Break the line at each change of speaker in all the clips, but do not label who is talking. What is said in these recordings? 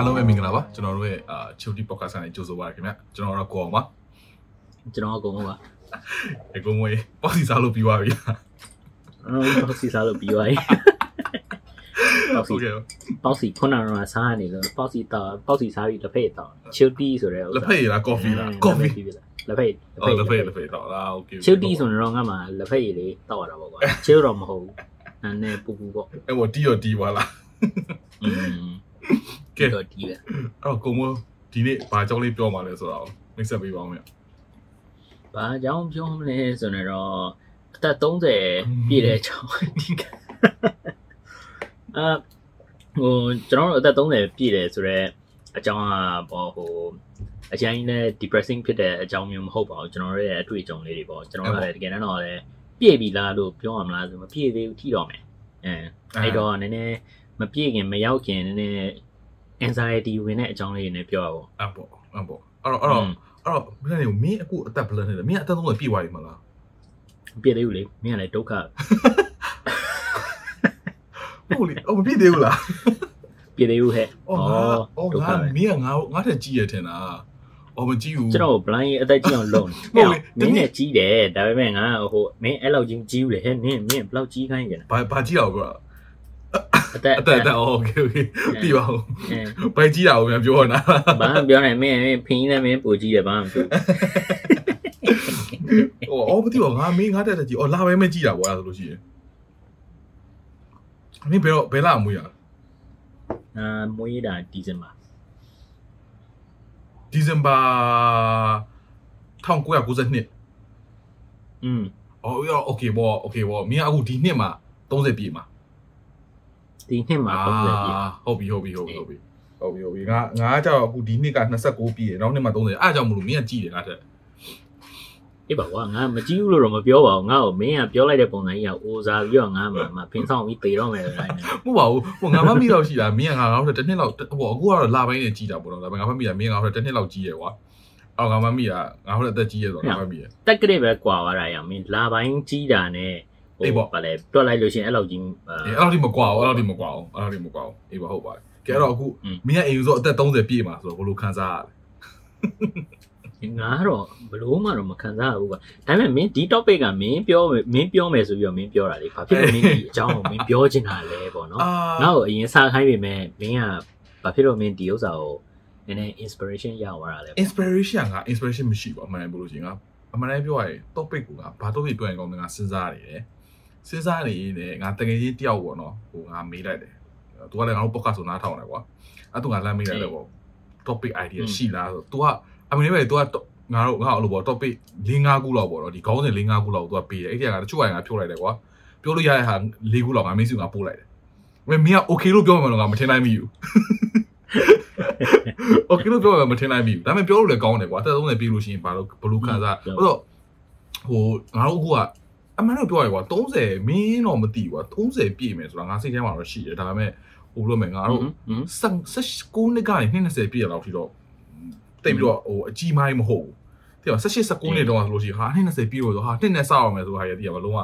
အားလုံးပဲမင်္ဂလာပါကျွန်တော်တို့ရဲ့အာချိုတီ podcast နဲ့ကြိုဆိုပါရခင်ဗျကျွန်တော်တို့ကိုအောင်ပါ
ကျွန်တော်အကုန်လုံးပါ
အကုန်မွေးပေါ့စီစားလို့ပြီးသွားပြီ
အော်ပေါက်စီစားလို့ပြီးသွားပြီပေါက်စီ
ဟုတ်ကဲ့
ပေါက်စီခုနကတော့စားနေလို့ပေါက်စီတော့ပေါက်စီစားပြီးလက်ဖက်တော့ချူတီဆိုတဲ့ဥစ္စာ
လက်ဖက်ရည်လား coffee လား coffee
လက်ဖက်
အော်လက်ဖက်ရည်လက်ဖက်ရည်တော့လား okay
ချူတီဆိုတော့ငါမှလက်ဖက်ရည်လေးတောက်ရတာပေါ့ကွာချူတော့မဟုတ်ဘူးအဲ့နဲ့ပူပူပေါ့
အဲ့ဘောတီရောတီပါလား
อืม
ကဲ
တော့ဒီပဲ
အဲ့တော့ကိုမိုးဒီနေ့ဘာကြောင်းလေးပြောမှလဲဆိုတော့မိတ်ဆက်ပေးပါဦးမယ်
ဘာကြောင့်ပြောမလဲဆိုတော့အသက်30ပြည့်တဲ့အကြောင်းဒီကအာဟိုကျွန်တော်တို့အသက်30ပြည့်တယ်ဆိုတော့အကြောင်းကပေါ့ဟိုအရင်လည်း depressing ဖြစ်တဲ့အကြောင်းမျိုးမဟုတ်ပါဘူးကျွန်တော်တို့ရဲ့အတွေ့အကြုံလေးတွေပေါ့ကျွန်တော်တို့လည်းတကယ်တော့လည်းပြည့်ပြီလားလို့ပြောရမလားဆိုမပြည့်သေးဘူးထိတော့မယ်အဲအဲ့တော့နည်းနည်း မပြည့်ခင်မရောက်ခင်နည်းနည်း anxiety ဝင်တဲ့အကြောင်းလေးတွေနဲ့ပြောရအောင်
အဲ့ပေါ့အဲ့ပေါ့အဲ့တော့အဲ့တော့အဲ့တော့မင်းနေမင်းအခုအသက်ဘယ်လောက်နေလဲမင်းအသက်30ပြည့်သွားပြီမလား
ပြည့်သေးဘူးလေမင်းကလည်းဒုက္ခ
ဟုတ်လေအော်မပြည့်သေးဘူးလား
ပြည့်သေးဘူးဟဲ့
အော်ငါအော်
ဒုက္ခ
ငါ
ပဲ
မင်းကငါငါထက်ကြီးရထင်တာအော်မကြီးဘူး
ကျွန်တော် blind အသက်ကြီးအောင်လုပ်
ဟုတ်
နေ
လေ
မင်းနဲ့ကြီးတယ်ဒါပေမဲ့ငါဟိုမင်းအဲ့လောက်ကြီးကြီးဘူးလေဟဲ့မင်းမင်းဘယ်လောက်ကြီးခိုင်းကြလဲ
ဘာဘာကြီးအောင်ပြော
အသက်
အသက်အသက်โอเคโอเคပြီပါဦး
အဲ
ဘိုက်ကြီးတာကိုများပြောနာ
ဘာမှပြောနေမင်းမင်းဖင်းနဲ့မင်းပူကြီးတယ်ဘာမှမပြော
ဟိုအော်မသိပါဘူးငါမင်းငါတက်တက်ကြီးအော်လာပဲမကြီးတာပေါ့အဲ့ဒါဆိုလို့ရှိရင်မင်းဘယ်တော့ဘယ်လာမွေးရ
အာမွေးတာဒီဇင်ဘာ
ဒီဇင်ဘာ1992
อืม
အော်ရောโอเคပေါ့โอเคပေါ့မင်းအခုဒီနှစ်မှာ30ပြည့်မှာ
ဒီနှစ်မှာ30ပြည့်
ဟုတ်ပြီဟုတ်ပြီဟုတ်ပြီဟုတ်ပြီဟုတ်ပြီဟုတ်ပြီငါငါကကြောက်အခုဒီနှစ်က29ပြည့်နောက်နှစ်မှာ30အဲ့ဒါကြောင့်မလို့မင်းကကြီးတယ်ငါတက်
အေးပါကွာငါမကြီးဘူးလို့တော့မပြောပါဘူးငါ့ကိုမင်းကပြောလိုက်တဲ့ပုံစံကြီးကအိုစားပြီးတော့ငါမှမဖင်ဆောင်ပြီးပေတော့မယ်လို့တိုင်းနေ
မဟုတ်ပါဘူးဟိုငါမမိတော့ရှိတာမင်းကငါငါတို့တစ်နှစ်လောက်ဟိုအခုကတော့လာပိုင်းနဲ့ကြီးတာပေါ့နော်ဒါပေမဲ့ငါမမိတာမင်းကငါတို့တစ်နှစ်လောက်ကြီးရယ်ကွာအော်ငါမမိတာငါတို့အသက်ကြီးရယ်ဆိုတော့ငါမမိရ
တက်ကလေးပဲကွာသွားတာရမင်းလာပိုင်းကြီးတာနဲ့
အေးပေါ့
ဗာလဲတွက်လိုက်လို့ရှိရင်အဲ့လောက်ကြီးအာ
အေးအဲ့လိုဒီမကွာဘူးအဲ့လိုဒီမကွာဘူးအဲ့လိုဒီမကွာဘူးအေးပါဟုတ်ပါတယ်ကဲအဲ့တော့အခု
อืม
မင်းကအိမ်ယူဆိုအသက်30ပြည့်မှာဆိုတော့ဘယ်လိုခံစားရလဲ
ငါတော့ဘလို့မှတော့မခံစားရဘူးကွာဒါပေမဲ့မင်းဒီ topic ကမင်းပြောမင်းပြောမယ်ဆိုပြီးတော့မင်းပြောတာလေဘာဖြစ်လို့မင်းဒီအကြောင်းကိုမင်းပြောချင်တာလဲပေါ့နော်
အာ
ငါ့ကိုအရင်စားခိုင်းပေမဲ့မင်းကဘာဖြစ်လို့မင်းဒီဥစ္စာကိုနည်းနည်း inspiration ရသွားတာလဲပေါ့
inspiration က inspiration မရှိပါဘူးအမှန်တည်းပြောလို့ရှိရင်ကအမှန်တည်းပြောရရင် topic ကဘာ topic ပြောရင်ကောင်းတယ်ငါစဉ်းစားနေတယ် စဉ်းစားနေရင်းနဲ့ငါတကယ်ကြီးတယောက်ပေါ့နော်ဟိုငါမေးလိုက်တယ်သူကလည်းငါတို့ podcast ဆိုနားထောင်တယ်ကွာအဲ့သူကလမ်းမေးလိုက်တယ်ပေါ့ topic idea ရှိလားဆိုသူကအမေပဲသူကငါတို့ငါအဲ့လိုပေါ့ topic ၄၅ခုလောက်ပေါ့နော်ဒီခေါင်းစဉ်၄၅ခုလောက်သူကပေးတယ်အဲ့ဒီကငါတချို့ကငါဖြုတ်လိုက်တယ်ကွာပြောလို့ရတဲ့ဟာ၄ခုလောက်ငါမင်းစုငါပို့လိုက်တယ်မင်းမင်းက okay လို့ပြောမှမလို့ငါမထင်နိုင်မိဘူး okay လို့ပြောမှမထင်နိုင်မိဘူးဒါပေမဲ့ပြောလို့လည်းကောင်းတယ်ကွာအသက်30ပြည့်လို့ရှိရင်ဘာလို့ဘလို့ခံစားဆိုတော့ဟိုငါတို့အခုက အမှန်တော့ပြောရကွာ30မင်းတော့မသိကွာ30ပြည့်မယ်ဆိုတာငါစိတ်ထဲမှာတော့ရှိတယ်ဒါပေမဲ့ဟိုလိုမယ်ငါတို့
ဟွန်း
16နှစ်ကနေ20ပြည့်ရလောက်ထိတော့တိတ်ပြီးတော့ဟိုအကြီးမိုင်းမဟုတ်ဘူးတဲ့18 19နှစ်တော့ဆိုလို့ရှိရင်ဟာ20ပြည့်လို့ဆိုဟာနှစ်နဲ့စအောင်မယ်ဆိုတာရည်တည်ရမလုံးဝ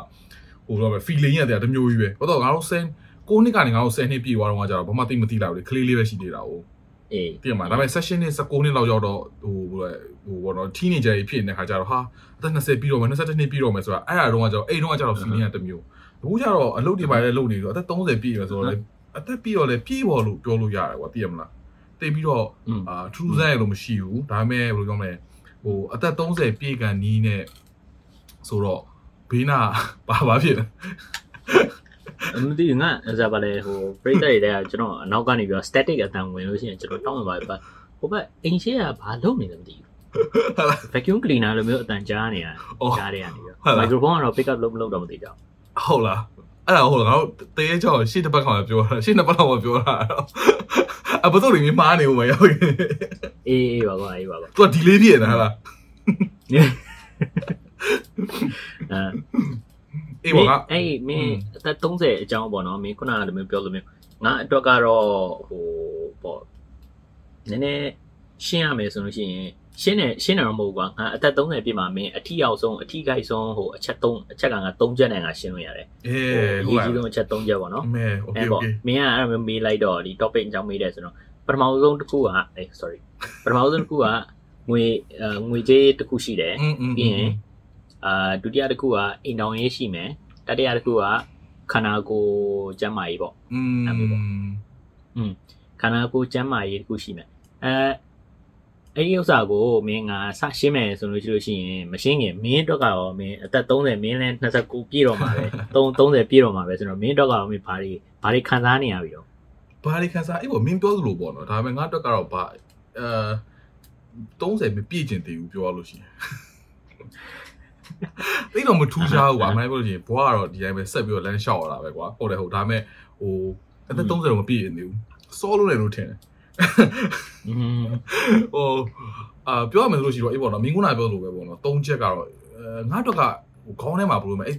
ဟိုလိုမယ် feeling ရတယ်တမျိုးကြီးပဲဟုတ်တော့ငါတို့10 9နှစ်ကနေငါတို့10နှစ်ပြည့်သွားတော့ကျတော့ဘာမှသိမသိလိုက်ဘူးလေကလေးလေးပဲရှိသေးတာ哦
အေး
ပြင်မှာဒါပေမဲ့ session နဲ့19နှစ်လောက်ရောက်တော့ဟိုဟိုဘောတော့ teenager ကြီးဖြစ်နေတဲ့ခါကျတော့ဟာအသက်20ပြီးတော့မယ်21နှစ်ပြီးတော့မယ်ဆိုတာအဲ့အတော့ကကျတော့အဲ့တော့ကကျတော့ feeling ကတစ်မျိုးအခုကျတော့အလုပ်တွေပါလဲလုပ်နေဆိုအသက်30ပြည့်ရဆိုတော့လေအသက်ပြီးတော့လေပြေးပေါ်လို့ပြောလို့ရတယ်ကွာသိရမလားတိတ်ပြီးတော့
อืม
အာထူးဆန်းရလို့မရှိဘူးဒါပေမဲ့ဘယ်လိုပြောမလဲဟိုအသက်30ပြည့်ကန်နီးနဲ့ဆိုတော့ဘေးနာဘာဘာဖြစ်လဲ
မသိဘူးငါအဲ့ဒါပါလေဟိုပရိသတ်တွေတဲ့ကကျွန်တော်အနောက်ကနေပြီးတော့ static အတန်ဝင်လို့ရှိရင်ကျွန်တော်တောင်းမှာပါပဲဟိုဘက်အိမ်ရှိကဘာလုပ်နေလဲမသိဘူး vacuum cleaner လိုမျိုးအတန်ကြားနေရ
အော်
ကြားနေရနေပြီး
ဟုတ်လား
microphone ကတော့ pick up လုပ်မလုပ်တော့မသိကြဘူး
ဟုတ်လားအဲ့ဒါဟုတ်လားငါတို့တရေချောင်းရှေ့တစ်ပတ်ခါမှပြောတာရှေ့နှစ်ပတ်လောက်မှပြောတာအဘတို့တွေမှားနေဦးမရောက်ရင်
အေးအေးပါကွာအေးပါကွာ
သူကဒီလေးပြည့်နေတာဟလား
အဲ
အေးပေါ့က
အဲ့
อื
မင်း
ม
အသက်30အကြောင်းပေါ့နော်မင်းခုနကလိုမျိုးပြောလို့မျိုးငါအတွက်ကတော့ဟိုပေါ့နည်းနည်းရှင်းရမယ်ဆိုလို့ရှိရင်ရှင်းတယ်ရှင်းတယ်တော့မဟုတ်ဘူးကွာငါအသက်30ပြည့်မှာမင်းအထီအောင်ဆုံးအထီခိုက်ဆုံးဟိုအချက်3အချက်ကငါ3ချက်နဲ့ငါရှင်းလို့ရတယ်
အေး
ဟို
ဟုတ်
အရေး
လား
ကြီးဆုံးအချက်3ချက်ပေါ့နော်
အမေโอเค
အဲ့
โอ
ပေါ့
เค
မင်းကအဲ့လိုမျိုးမေးလိုက်တော့ဒီ topic အကြောင်းမေးတယ်ဆိုတော့ ပထမဆုံးတစ်ခုကအေး sorry ပထမဆုံးတစ်ခုကငွေအဲငွေကြေးတစ်ခုရှိတယ်
อืมอืม
ပြီးရင် အာဒုတိယတစ်ခုကအိမ်တောင်ရေးရှိမယ်တတိယတစ်ခုကခန္ဓာကိုယ်ကျန်းမာရေးပေါ့
อืม
အဲ့လိုပေါ့ခန္ဓာကိုယ်ကျန်းမာရေးတစ်ခုရှိမယ်အဲအဲ့ဒီဥစ္စာကိုမင်းငါစရှင်းမယ်ဆိုလို့ရှိလို့ရှိရင်မရှင်းခင်မင်းအတွက်ကတော့မင်းအသက်30မင်းလဲ29ပြည့်တော့မှာပဲ3 30ပြည့်တော့မှာပဲဆိုတော့မင်းအတွက်ကတော့မင်းဘာတွေဘာတွေခံစားနေရပြီတော့
ဘာလေးခန်းစားအေးပေါ့မင်းပြောသလိုပေါ့နော်ဒါပေမဲ့ငါအတွက်ကတော့ဘာအဲ30မပြည့်ကျင်သေးဘူးပြောရလို့ရှိရင် သိတော့မထူးခြားဘူးကွာမင်းပြောလို့ရှိရင်ဘွားကတော့ဒီတိုင်းပဲဆက်ပြီးတော့လမ်းလျှောက်ရတာပဲကွာဟုတ်တယ်ဟုတ်ဒါပေမဲ့ဟိုအသက်30တော့မပြည့်ရင်သေးဘူးစောလို့လည်းလို့ထင်တယ်
อืม
ဟိုအာပြောရမယ်ဆိုလို့ရှိတော့အေးပေါ့နော်မင်းကနာပြောလို့ပဲပေါ့နော်၃ချက်ကတော့အဲငါတော့ကဟိုခေါင်းထဲမှာဘယ်လိုမလဲအဲ့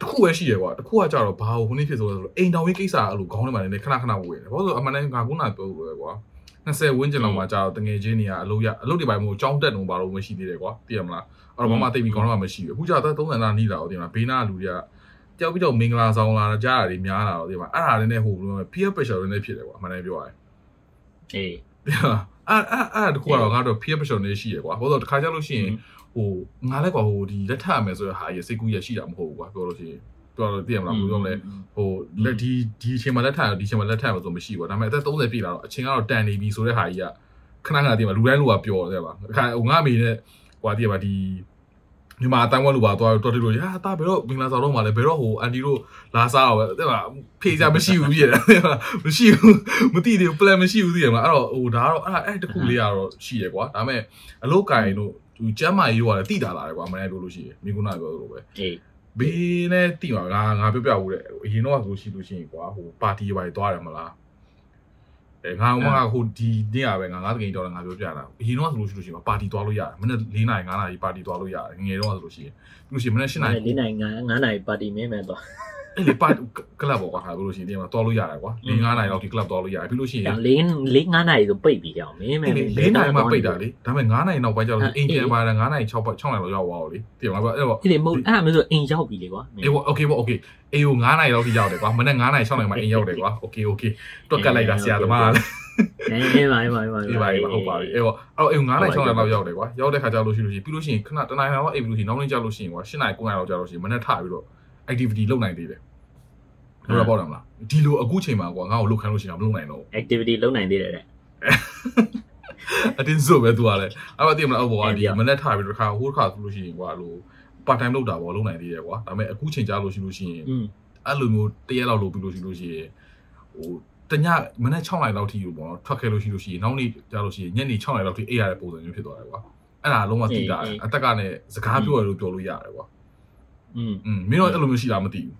တခုပဲရှိရကွာတခုကကြတော့ဘာဟိုခုနေ့ဖြစ်ဆိုတော့အိမ်တောင်ရေးကိစ္စအဲ့လိုခေါင်းထဲမှာလည်းခဏခဏဝင်တယ်ဘာလို့ဆိုအမှန်တည်းငါကနာပြောလို့ပဲကွာ20ဝန်းကျင်လောက်မှာကြာတော့တငယ်ချင်းတွေကအလုပ်ရအလုပ်တွေပိုင်းမို့ကြောင်းတက်တော့ဘာလို့မရှိသေးတယ်ကွာသိရမလားအဲ့ တော့ဘာမှသိပြီးခေါင်းထဲမှာမရှိဘူးအခုကြာတော့30နာနီးလာတော့သိမလားဘေးနာလူတွေကကြောက်ပြီးတော့မင်္ဂလာဆောင်လာတာကြားတာတွေများလာတော့သိမှာအဲ့ဒါလည်းနဲ့ဟိုဘယ်လိုလဲ peer pressure တွေနဲ့ဖြစ်တယ်ကွာအမှန်တည်းပြောရရင်
အေး
အဲ့အဲ့အဲ့တခုကတော့ငါတို့ peer pressure နေရှိရကွာဘာလို့တခါကြလို့ရှိရင်ဟိုငါလည်းကွာဟိုဒီလက်ထပ်ရမယ်ဆိုရဟာရစိတ်ကူးရရှိတာမဟုတ်ဘူးကွာပြောလို့ရှိရင်ပြောလို့သိရမလားဘယ်လိုပြောမလဲဟိုလက်ဒီဒီအချိန်မှာလက်ထပ်ဒီအချိန်မှာလက်ထပ်မှာဆိုမရှိဘူးကွာဒါပေမဲ့အသက်30ပြည့်လာတော့အချိန်ကတော့တန်နေပြီဆိုတဲ့ဟာကြီးကခဏခဏသိရမှာလူတိုင်းလူကပျော်တယ်ပါအခါဟိုငါအမေနဲ့ ဟိုသိရပါဒီညီမအတိုင်းဝက်လူပါတော့တော်တယ်လို့ဟာတာဘယ်တော့မင်္ဂလာဆောင်တော့မှလဲဘယ်တော့ဟိုအန်တီတို့လာစားတော့ပဲတဲ့ပါဖေးကြမရှိဘူးပြည့်တယ်မရှိဘူးမသိသေးဘူး plan မရှိဘူးသိရမလားအဲ့တော့ဟိုဒါကတော့အဲ့အဲ့တခုလေးကတော့ရှိရကွာဒါပေမဲ့အလုတ်ကင်တို့သူကျမ်းမာရေးရောလည်းတိတာလာတယ်ကွာမနေ့ပြောလို့ရှိရင်မိကုနာပြောလို့ပဲ
အေး
ဘေးနဲ့တိပါငါငါပြောပြဘူးတဲ့အရင်တော့ဆိုရှိလို့ရှိရင်ကွာဟိုပါတီရိုက်သွားတယ်မလား အဲငါဟိုမှာဟိုဒီနေ့ရပဲငါငါတကယ်တော်တယ်ငါပြောပြတာအရင်တော့ဆိုလို့ရှိလို့ရှိရင်ပါတီသွားလို့ရတယ်မနေ့၄နာရီ၅နာရီပါတီသွားလို့ရတယ်ငယ်တော့ဆိုလို့ရှိရင်ပြီးလို့ရှိရင်မနေ့၈နာရီ
၄နိုင်9 9နိုင်ပါတီမင်းမယ်တော့
အဲ့လေပါကလပ်ပေါ့ကွာဟာပြီးလို့ရှိရင်ဒီမှာသွားလို့ရတယ်ကွာ၄၅နာရီလောက်ဒီကလပ်သွားလို့ရတယ်ပြီးလို့ရှိရင်
၄၄9နိုင်ဆိုပိတ်ပြီးကြောင်မင်းမယ်
လေ၄နာရီမှပိတ်တာလေဒါပေမဲ့9နာရီနောက်ပိုင်းကျတော့အိမ်ပြန်ပါတာ9နာရီ6ပတ်6နာရီလောက်ရောက်သွားတော့လေတည်မှာပေါ့အဲ့တော့
အဲ့ဒီမဟုတ်အဲ့ဒါမျိုးဆိုအိမ်ရောက်ပြီလေကွာ
အေးပေါ့ okay ပေါ့ okay အေးကို9နာရီလောက်ထိရောက်တယ်ကွာမနေ့9နာရီ6နာရီမှအိမ်ရောက်တယ်ကွာ okay okay တွက်ကတ်လိုက်တာဆရာသမားလည်း
အေးပါအေးပါအေးပါ
အေးပါအေးပါဟုတ်ပါပြီအေးပေါ့အဲ့တော့အေး9နာရီ6နာရီလောက်ရောက်တယ်ကွာရောက်တဲ့ခါကျလို့ရှိလို့ရှိပြီးလို့ရှိရင်ခဏတနာရီလောက်အိမ်ပြီးလို့ရှိရင်နောက်နေ့ကျလို့ရှိရင်ကွာ10နာရီ9နာရီလောက်ကျလို့ရှိရင်မနေ့ထပြီးတော့ activity လုပ်နိုင်သေးတယ်ဟုတ်တော့ပေါ့တယ်မလားဒီလိုအခုချိန်မှာကွာငါ့ကိုလုပ်ခိုင်းလို့ရှိရင်မလုပ်နိုင်တော့
activity လုပ်နိုင်သေးတယ်တဲ့
အတင်းစို့ပဲသူကလည်းအဲ့တော့တည်မလားအော်ဘောက
အဲ့ဒီ
ဒီ
က
မနေ့ထားပြီးတော့ခါဟိုတစ်ခါဆိုလို့ရှိရင်ကွာလို့ part time လုပ်တာပေါ့လုပ်နိုင်သေးတယ်ကွာဒါပေမဲ့အခုချိန်ကြာလို့ရှိလို့ရှိရင်
อืม
အဲ့လိုမျိုးတရက်လောက်လုပ်ပြီးလို့ရှိလို့ရှိရင်ဟိုတညမနေ့6နာရီလောက်ထိလို့ပေါ့နော်ထွက်ခဲ့လို့ရှိလို့ရှိရင်နောက်နေ့ကြာလို့ရှိရင်ညနေ6နာရီလောက်ထိအိပ်ရတဲ့ပုံစံမျိုးဖြစ်သွားတယ်ကွာအဲ့ဒါလုံးဝသိတာအတက်ကနဲ့စကားပြောရလို့ပြောလို့ရတယ်ကွာ
อืม
อืมမင်းတို့အဲ့လိုမျိုးရှိတာမသိဘူး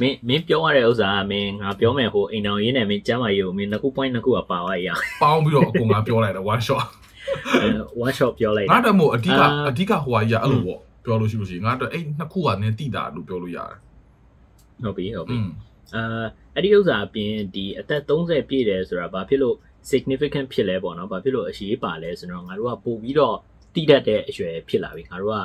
မင်းမင်းပြောရတဲ့ဥစ္စာကမင်းငါပြောမယ်ဟိုအိမ်တော်ရေးနဲ့မင်းကျမ်းမာရေးကိုမင်းနှစ်ခု point နှစ်ခုကပါသွားရအောင်
ပေါင်းပြီးတော့အကုန်ကပြောလိုက်တယ် one shot
အဲ one shot ပြောလိုက်
ငါ
တာ
တက်မို့အဓိက
အာ
အဓိကဟိုဟာကြီးကအဲ့လိုပေါ့ပြောလို့ရှိလို့ရှိရင်ငါတက်အဲ့နှစ်ခုကနည်းတိတာလို့ပြောလို့ရတယ်
ဟုတ်ပြီဟုတ်ပြီ
อืม
အာအဲ့ဒီဥစ္စာအပြင်ဒီအသက်30ပြည့်တယ်ဆိုတာဘာဖြစ်လို့ significant ဖြစ်လဲပေါ့နော်ဘာဖြစ်လို့အရေးပါလဲဆိုတော့ငါတို့ကပို့ပြီးတော့တိတတ်တဲ့အရွယ်ဖြစ်လာပြီငါတို့က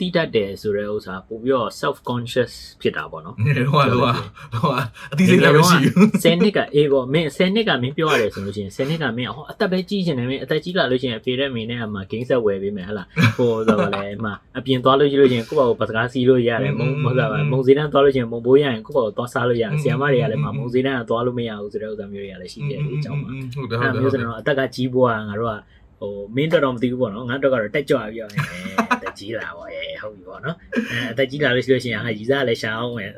တိတတ်တယ်ဆိုတဲ့ဥစ္စာပို့ပြီးတော့ self conscious ဖြစ်တာပေါ့နော်
ငယ်တော့ကတော့တော့အတိစိတ်လည်းမရှိဘူး
10နှစ်ကအေးပေါ့မင်း10နှစ်ကမင်းပြောရတယ်ဆိုလို့ရှိရင်10နှစ်ကမင်းဟောအသက်ပဲကြီးချင်တယ်မင်းအသက်ကြီးလာလို့ရှိရင်အဖေနဲ့မင်းနဲ့အမှဂိမ်းဆက်ဝယ်ပေးမယ်ဟလားဟိုဆိုတော့လည်းအမှအပြင်သွားလို့ရှိလို့ရှိရင်ကိုယ့်ဘာကိုပတ်စကားစီးလို့ရတယ်မုံမဟုတ်တာမုံစည်းတန်းသွားလို့ရှိရင်မုံဘိုးရရင်ကိုယ့်ဘာကိုသွားစားလို့ရတယ်ဆီယမတွေကလည်းမမုံစည်းတန်းကသွားလို့မရဘူးဆိုတဲ့ဥစ္စာမျိုးတွေကလည်းရှိတယ်ဒီအကြောင်းမှာ
ဟုတ်တယ်
အဲ့
ဟုတ်တယ်
မျိုးဆိုတော့အသက်ကကြီးပွားငါတို့ကဟိုမင်းတော်တော်မသိဘူးပေါ့နော်ငါတို့ကတော့တက်ကြွပြီးတော့အသက် ကြီးလာပေါ့ရဲ့ဟုတ်ပြီပေါ့နော်အဲအသက်ကြီးလာလို့ရှိလို့ရှိရင်ဟာရီစားလည်းရှာအောင်ဝင်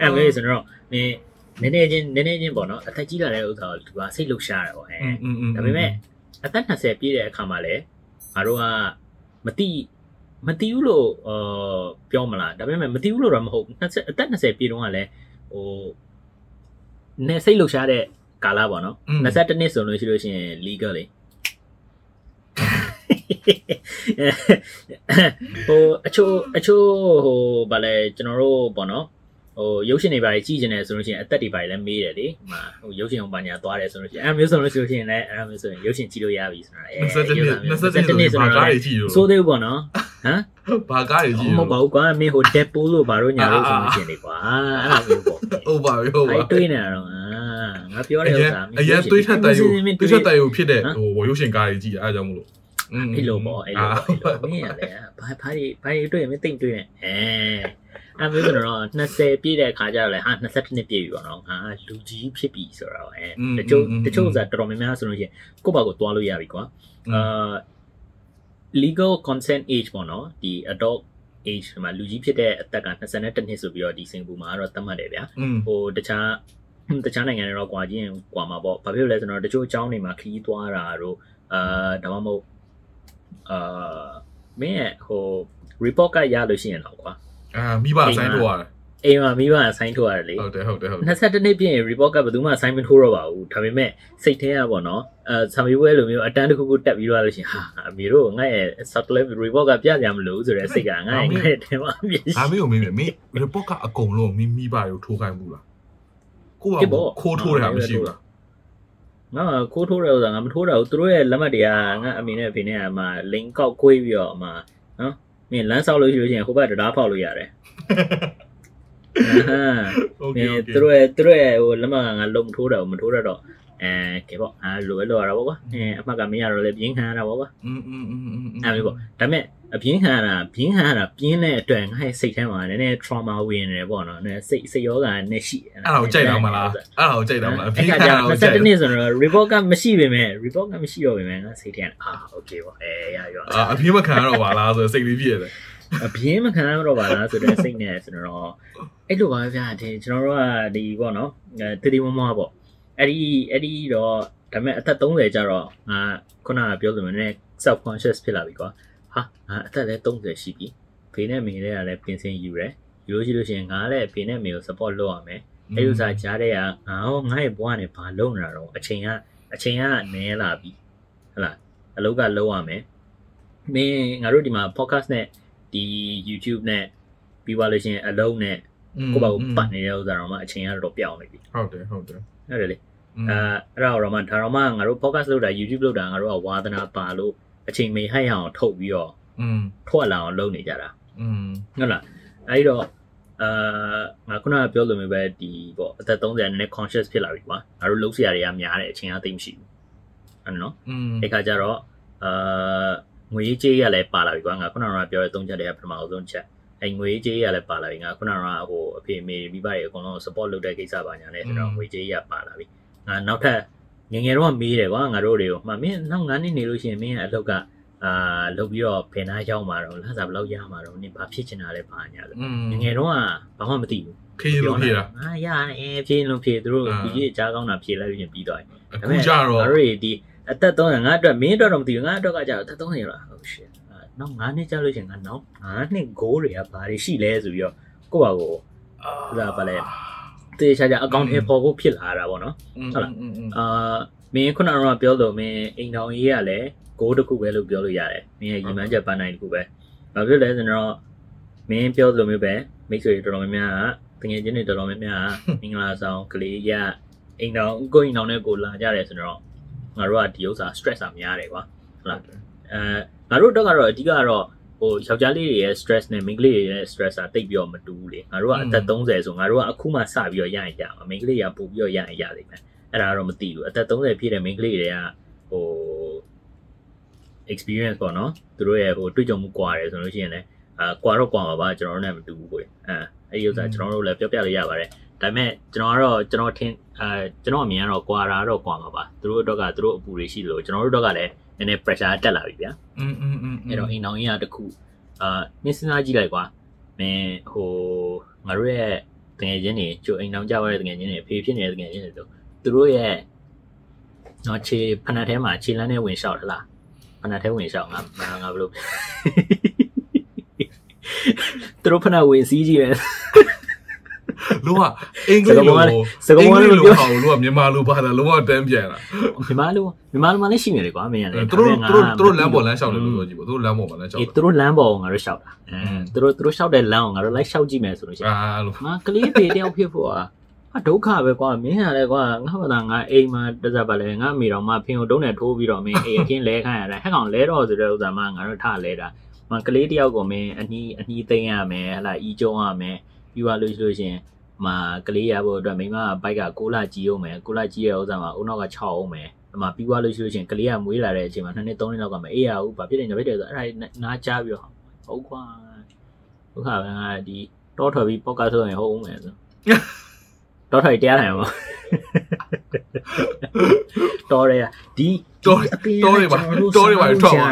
အဲမေးဆိုတော့မင်းနည်းနည်းချင်းနည်းနည်းချင်းပေါ့နော်အသက်ကြီးလာတဲ့ဥစ္စာကိုသူကစိတ်လှုပ်ရှားတယ်ပေါ့အဲဒါပေမဲ့အသက်20ပြည့်တဲ့အခါမှာလည်းငါတို့ကမတိမတိဘူးလို့အော်ပြောမလားဒါပေမဲ့မတိဘူးလို့တော့မဟုတ်20အသက်20ပြည့်တုန်းကလည်းဟိုနေစိတ်လှုပ်ရှားတဲ့ကာလပေါ့နော်21နှစ်ဆိုလို့ရှိလို့ရှိရင် legal လေ ဟိုအချို့အချို့ဟိုဗာလဲကျွန်တော်တို့ပေါ့နော်ဟဟိုရုပ်ရှင်တွေပါကြီးကြည့်နေတယ်ဆိုလို့ရှိရင်အသက်တွေပါလည်းမေးတယ်လေဟိုမှာဟိုရုပ်ရှင်အောင်ပါညာသွားတယ်ဆိုလို့ရှိရင်အဲ့မျိုးဆိုလို့ရှိရင်လည်းအဲ့မျိုးဆိုရင်ရုပ်ရှင်ကြည့်လို့ရပြီဆိုတာအဲ
20နှစ်20နှစ်ဆိုဘာကားတွေကြည့်လို့
ဆိုသေးဘူးပေါ့နော်ဟမ်
ဘာကားတွေကြည့်
မ
လို့
ဟုတ်ပါဘူးကွာမင်းဟို Deadpool လို့ဘာလို့ညာလို့ဆိုလို့ရှိရင်လေကွာအဲ့လိုမျိုးပေါ့
ဟုတ်ပါပြီဟုတ်ပါ
အဲ့တွေးနေတာတော့အာငါပြောတဲ့ဥစ္စာ
အရင်တွေးထက်တိုင်ယူတွေးထက်တိုင်ယူဖြစ်တဲ့
ဟမ်
ဟိုရုပ်ရှင်ကားတွေကြည့်အားကြောင့်မလို့
အဲ့လိုပေါ့အဲ့လိုပေါ့အဲ့လိုမင်းရလေဘာဘာတွေဘာတွေတွေ့ရင်မသိမ့်တွေ့နဲ့အဲအဲ့မျိုးဆိုတော့20ပြည့်တဲ့အခါကျတော့လေဟာ22နှစ်ပြည့်ပြီပေါ့နော်ဟာလူကြီးဖြစ်ပြီဆိုတော့အဲတချို့တချို့ဥစ္စာတော်တော်များများဆိုလို့ရှိရင်ကိုယ့်ဘာကိုသွားလို့ရပြီကွာအာ legal consent age ပေါ့နော်ဒီ adult age မှာလူကြီးဖြစ်တဲ့အသက်က22နှစ်ဆိုပြီးတော့ဒီစင်ကာပူမှာတော့သတ်မှတ်တယ်ဗျာ
อืม
ဟိုတခြားတခြားနိုင်ငံတွေတော့ကွာချင်းကွာမှာပေါ့ဘာဖြစ်လို့လဲဆိုတော့တချို့အကြောင်းတွေမှာခရီးသွားတာတို့အာဒါမှမဟုတ် အာမင်းရဲ့ဟို report ကရလို့ရှိရင်တော့ကွာ
အာမိဘဆိုင်ထိုးရတယ်
အိမ်မှာမိဘက sign ထုတ်ရတယ်လေ
ဟုတ်တယ်ဟုတ်တယ်ဟုတ်တယ်
22နှစ်ပြည့်ရင် report ကဘယ်သူမှ sign မထိုးတော့ပါဘူးဒါပေမဲ့စိတ်ထဲကပေါ့နော်အဲဆံမီဝဲလိုမျိုးအတန်းတစ်ခုခုတက်ပြီးတော့လို့ရှိရင်ဟာအမေတို့ငါ့ရဲ့ circular report ကပြကြမလို့ဆိုတဲ့စိတ်ကငါ့ရဲ့ငါ့ရဲ့ထဲမှာအပြည့်ရှိ
အားမင်းကိုမင်းမင်း report ကအကုန်လုံးမိမိဘတွေကိုထိုးခိုင်းဘူးလားကိုကခိုးထိုးတယ်ဟာမရှိဘူးလား
ငါကခိုးထိုးတယ်ဥစ္စာငါမထိုးတာဘူးသူတို့ရဲ့လက်မှတ်တွေကငါအမေနဲ့အဖေနဲ့ကမှ link ကောက်ခွေးပြီးတော့မှနော်မင်းလမ်းဆောက်လို့ရှိလို့ရှိရင်ဟိုဘက်တရားဖောက်လို့ရတယ်ဟမ်
โอ
မ
เค
င်း
โอเค
သူတို့ရဲ့သူတို့ရဲ့ဟိုလက်မှတ်ကငါလုံးမထိုးတာဘူးမထိုးတတ်တော့အဲကဲပေါ့အာလိုပဲလိုရတာပေါ့ကွာအဲအမှတ်ကမင်းရတော့လေပြင်းခံရတာပေါ့ကွာ
อืมอืมอืมอืม
အဲ့လိုပေါ့ဒါပေမဲ့ အပြင်းခံရတာပြင်းခံရတာပြင်းတဲ့အတွက်ငါ့ရဲ့စိတ်ထဲမှာနည်းနည်း trauma ဝင်နေတယ်ပေါ့နော်နည်းစိတ်စိတ်ယောဂါနည်းရှိတယ်
အဲ့ဒါကိုကြိုက်တော့မလားအဲ့ဒါကိုကြိုက်တော့မလား
အဲ့ခါကျတော့22နှစ်ဆိုတော့ report ကမရှိပေမဲ့ report ကမရှိတော့ပေမဲ့ငါစိတ်ထဲကအာ okay ပေါ့အဲရရော
အာအဖေမခံရတော့ပါလားဆိုစိတ်လေးပြည့်တယ်
အပြင်းမခံရတော့ပါလားဆိုတဲ့စိတ်နဲ့ဆိုတော့အဲ့လိုပါဗျာဒီကျွန်တော်တို့ကဒီပေါ့နော်အဲတတိမမပေါ့အဲ့ဒီအဲ့ဒီတော့ဒါပေမဲ့အသက်30ကျတော့ငါခုနကပြောသလိုနဲ့ self conscious ဖြစ်လာပြီကွာ ဟာငါအသက်လည်း30ရှိပြီဖေနဲ့မေလည်းကလည်းပြင်ဆင်ယူတယ်ယူလို့ရှိလို့ရှိရင်ငါလည်းဖေနဲ့မေကို support လုပ်ရမယ်အဲ့လိုစားကြားတဲ့ကငါဟောငါ့ရဲ့ဘဝနဲ့ဘာလုပ်နေတာတော့အချိန်ကအချိန်ကနည်းလာပြီဟဟလားအလုပ်ကလုပ်ရမယ်မင်းငါတို့ဒီမှာ podcast နဲ့ဒီ YouTube နဲ့ပြီးသွားလို့ရှိရင်အလုံးနဲ့ကိုယ့်ဘာကိုပတ်နေတဲ့ဥစ္စာတော့မှအချိန်ကတော့ပြောင်းနေပြီ
ဟုတ်တယ်ဟုတ်တယ်
အဲ့ဒါလေအဲအဲ့ဒါတော့မှဒါတော့မှငါတို့ podcast လုပ်တာ YouTube လုပ်တာငါတို့ကဝါသနာပါလို့ အချိန်မေဟိုက်အောင်ထုတ်ပြီးတော့
อืม
ထွက်လာအောင်လုပ်နေကြတာ
อืม
ဟုတ်လားအဲ့တော့အာငါခုနကပြောလိုမျိုးပဲဒီပေါ့အသက်30နည်းနည်း conscious ဖြစ်လာပြီကွာငါတို့လုပ်စရာတွေကများတယ်အချိန်ကသိပ်မရှိဘူးအဲ့နော်
อืม
အဲ့ခါကျတော့အာငွေကြေးရလည်းပါလာပြီကွာငါခုနကပြောတဲ့သုံးချက်တွေကပထမဆုံးချက်အဲ့ငွေကြေးရလည်းပါလာပြီငါခုနကဟိုအဖေအမေမိဘတွေအကုန်လုံး support လုပ်တဲ့ကိစ္စပါညာနဲ့ဆိုတော့ငွေကြေးရပါလာပြီငါနောက်ထပ် ငယ်ငယ်တော့မေးတယ်ကွာငါတို့တွေကိုမှမင်းနောက်9နှစ်နေလို့ရှိရင်မင်းရဲ့အလုပ်ကအာလုပ်ပြီးတော့ဖယ်နာရောက်မှာတော့လစားဘယ်လောက်ရမှာတော့နင်ဘာဖြစ်ချင်တာလဲဘာညာလို့
อืม
ငယ်ငယ်တော့ကဘာမှမသိဘူး
ခေးလို့ဖြေတာ
အာရတယ်ဖြေလို့ဖြေသူတို့
အာ
ဒီကြီးအကြားကောင်းတာဖြေလိုက်လို့ရှင်ပြီးသွားတယ်
အခုကြတော့
ငါတို့တွေဒီအသက်30ငါအတွက်မင်းအတွက်တော့မသိဘူးငါအတွက်ကကြာအသက်30ရောဟုတ် shit နောက်9နှစ်ကြာလို့ရှင်ငါနောက်9နှစ် goal တွေကဘာတွေရှိလဲဆိုပြီးတော့ကိုယ့်ဘာကိုဒါပါလေ တေချာချာအကောင့်ထဲပေါ်ဖို့ဖြစ်လာတာပေါ့နော်
ဟုတ်လား
အာမင်းခုနကပြောလို့မင်းအိမ်တော်ကြီးကလည်းဂိုးတစ်ခုပဲလို့ပြောလို့ရတယ်မင်းရဲ့ရည်မှန်းချက်ပန်းနိုင်တစ်ခုပဲဘာဖြစ်လဲဆိုတော့မင်းပြောလို့မျိုးပဲမိတ်ဆွေတော်တော်များများကငွေချင်းတွေတော်တော်များများမင်္ဂလာဆောင်ကလေးရအိမ်တော်ကိုအိမ်တော်နဲ့ကိုလာကြတယ်ဆိုတော့ငါတို့ကဒီဥစ္စာ stress အများတယ်ကွာဟုတ်လားအဲငါတို့တော့ကတော့အဓိကကတော့ ဟိုယောက်ျားလေးတွေရဲ့ stress နဲ့မိန်းကလေးတွေရဲ့ stress อ่ะတိတ်ပြီးတော့မတူဘူးလေငါတို့ကအသက်30ဆိုငါတို့ကအခုမှစပြီးတော့ရရင်ရမှာမိန်းကလေးကပို့ပြီးတော့ရရင်ရလိမ့်မယ်အဲ့ဒါကတော့မသိဘူးအသက်30ပြည့်တဲ့မိန်းကလေးတွေကဟို experience ပေါ့နော်သူတို့ရဲ့ဟိုတွေ့ကြုံမှုကွာတယ်ဆိုလို့ရှိရင်လည်းအာကွာတော့ကွာပါပါကျွန်တော်တို့နဲ့မတူဘူးကိုအဲအဲ့ဒီဥစ္စာကျွန်တော်တို့လည်းပြောပြလို့ရပါတယ်ဒါပေမဲ့ကျွန်တော်ကတော့ကျွန်တော်ထင်အဲကျွန်တော်အမြင်ကတော့ကွာတာတော့ကွာမှာပါသူတို့အတွက်ကသူတို့အပူတွေရှိလို့ကျွန်တော်တို့အတွက်ကလည်း နည်းနည်း pressure တက်လာပြီဗျာ
อืมอืมอืม
အဲ့တော့အိမ်တော်ကြီးကတခုအာနင်းစဉ်းစားကြည့်လိုက်ကွာမင်းဟိုငါတို့ရဲ့တငယ်ချင်းတွေကျိုအိမ်တော်ကြွားတဲ့တငယ်ချင်းတွေဖေးဖြစ်နေတဲ့တငယ်ချင်းတွေဆိုသူတို့ရဲ့တော့ခြေဖဏတ်ထဲမှာခြေလမ်းနဲ့ဝင်လျှောက်ထလားဖဏတ်ထဲဝင်လျှောက်ငါငါငါဘယ်လိုသူတို့ဖဏတ်ဝင်စည်းကြည့်ရယ်
လလုံးဝအင်္ဂလိပ်လို
စကားလုံးလို
လို
ပြော
ဟာလုံးဝမြန်မာလိုပါတာလုံးဝတန်းပြန်လာ
မြန်မာလိုမြန်မာလိုမှလည်းရှိနေတယ်ကွာမင်းရတယ်
သူတို့သူတို့သူတို့လမ်းပေါ်လမ်းလျှောက်တယ်လို့ပြောကြည့်ပေါ့သူတို့လမ်းပေါ်မှာလမ်းလျှောက်
အေး
တယ်
သူတို့လမ်းပေါ်ကိုငါတို့ရှောက်တာအဲသူတို့သူတို့ရှောက်တဲ့လမ်းကိုငါတို့လိုက်ရှောက်ကြည့်မယ်ဆိုလို့ရှိရင်
အာလို့
ငါကလေးပေတယောက်ဖြစ်ဖို့อ่ะအဒုက္ခပဲကွာမင်းရတယ်ကွာငါဘာသာငါအိမ်မှာတစပ်ပါလဲငါမိတော်မှဖင်ကိုတုံးနဲ့ထိုးပြီးတော့မင်းအိမ်အခင်းလဲခိုင်းရတယ်ဟဲ့ကောင်လဲတော့ဆိုတဲ့ဥစ္စာမှငါတို့ထလဲတာမကလေးတယောက်ကိုမင်းအနီးအနီးသိမ်းရမယ်ဟလာအီကျုံရမယ်ပြီးသွားလို့ရှိလို့ရှင် မှာကလေးရဖို့အတွက်မိမကဘိုက်က6လကြီးအောင်မယ်6လကြီးရဲ့ဥစ္စာမှာအုံနောက်က6အောင်မယ်အမှပြီးသွားလို့ရှိလို့ရှင်ကလေးကမွေးလာတဲ့အချိန်မှာ2နှစ်3နှစ်လောက်ကမအေးရဘူးဘာဖြစ်နေကြဖြစ်တယ်ဆိုအဲ့ဒါနားကြားပြီးတော့ဟုတ်ကွာဒုက္ခပဲငါဒီတောထွက်ပြီးပေါ့ကတ်ဆိုရင်ဟုတ်အောင်မယ်ဆိုတော်ထိုင်တရားထိုင်ပါတော်ရဒီ
တော်တော်တွေပါတော်တွေပါထွက်ပါ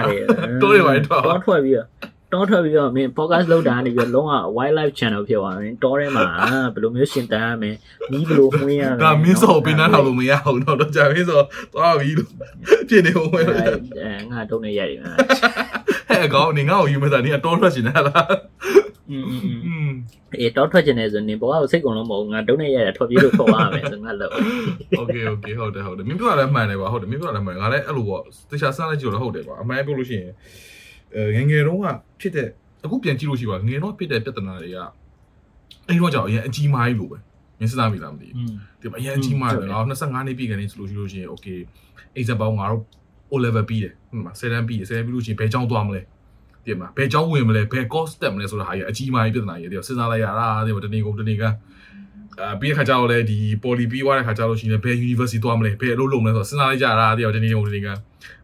တော်တွေပါထွက်ပါ
တော်ထွက်ပြီးတော့ တော်ထွက်ပြီးတော့မင်း podcast လုပ်တာနေပြီးတော့လုံးဝ wildlife channel ဖြစ်သွားတယ်တော်ထဲမှာဘယ်လိုမျိုးရှင်တန်းရမယ်နီးဘယ်လိုမှွေးရမယ်
ဒါမင်းစောပေးနားထောင်လို့မရဘူးတော့တော့ကြာမင်းစောသွားပြီလို့ဖြစ်နေဦးမယ်
အဲငါတုံးနေရတယ်မှာ
ဟဲ့ကောင်နေငါ့ကိုယူမစားနေအတော်ထွက်ရှင်လား
อืมอืม
อืม
အေးတော်ထွက်ခြင်းနေဆိုရင်ဘောကစိတ်ကုန်လုံးမဟုတ်ငါတုံးနေရတယ်ထွက်ပြေးလို့ထွက်သွားမယ်ဆိုငါလို့
โอเคโอเคဟုတ်တယ်ဟုတ်တယ်မင်းပြောတာလည်းမှန်တယ်ပါဟုတ်တယ်မင်းပြောတာလည်းမှန်ငါလည်းအဲ့လိုပေါ့တခြားစမ်းလိုက်ကြည့်လို့ဟုတ်တယ်ကွာအမှန်ပြောလို့ရှိရင်အဲ ငငယ်တုန်းကဖြစ်တဲ့အခုပြန်ကြည့်လို့ရှိပါငငယ်တော့ဖြစ်တဲ့ပြဿနာတွေကအဲ့တော့ကြောင့်အရင်အကြီးမားကြီးလို့ပဲမင်းစဉ်းစားမိလားမသိဘူး
อืม
ဒီမှာအရင်အကြီးမားတယ်ငါ25နှစ်ပြည့်ကနေဆိုလို့ရှိလို့ရှိရင် okay example ငါတို့ O level ပြီးတယ်ဟုတ်မှာ7တန်းပြီးတယ်7တန်းပြီးလို့ရှိရင်ဘယ်ကျောင်းသွားမလဲဒီမှာဘယ်ကျောင်းဝင်မလဲဘယ် course တက်မလဲဆိုတာဟာကြီးအကြီးမားကြီးပြဿနာကြီးတယ်စဉ်းစားလိုက်ရတာဒီမှာတနေ့ကုန်တနေ့ကအာပြီးတဲ့ခါကျတော့လေဒီ poly ပြီးသွားတဲ့ခါကျတော့ရှိရင်ဘယ် university သွားမလဲဘယ်အလုပ်လုပ်မလဲဆိုတော့စဉ်းစားလိုက်ကြတာဒီတော့တနေ့ကုန်တနေ့က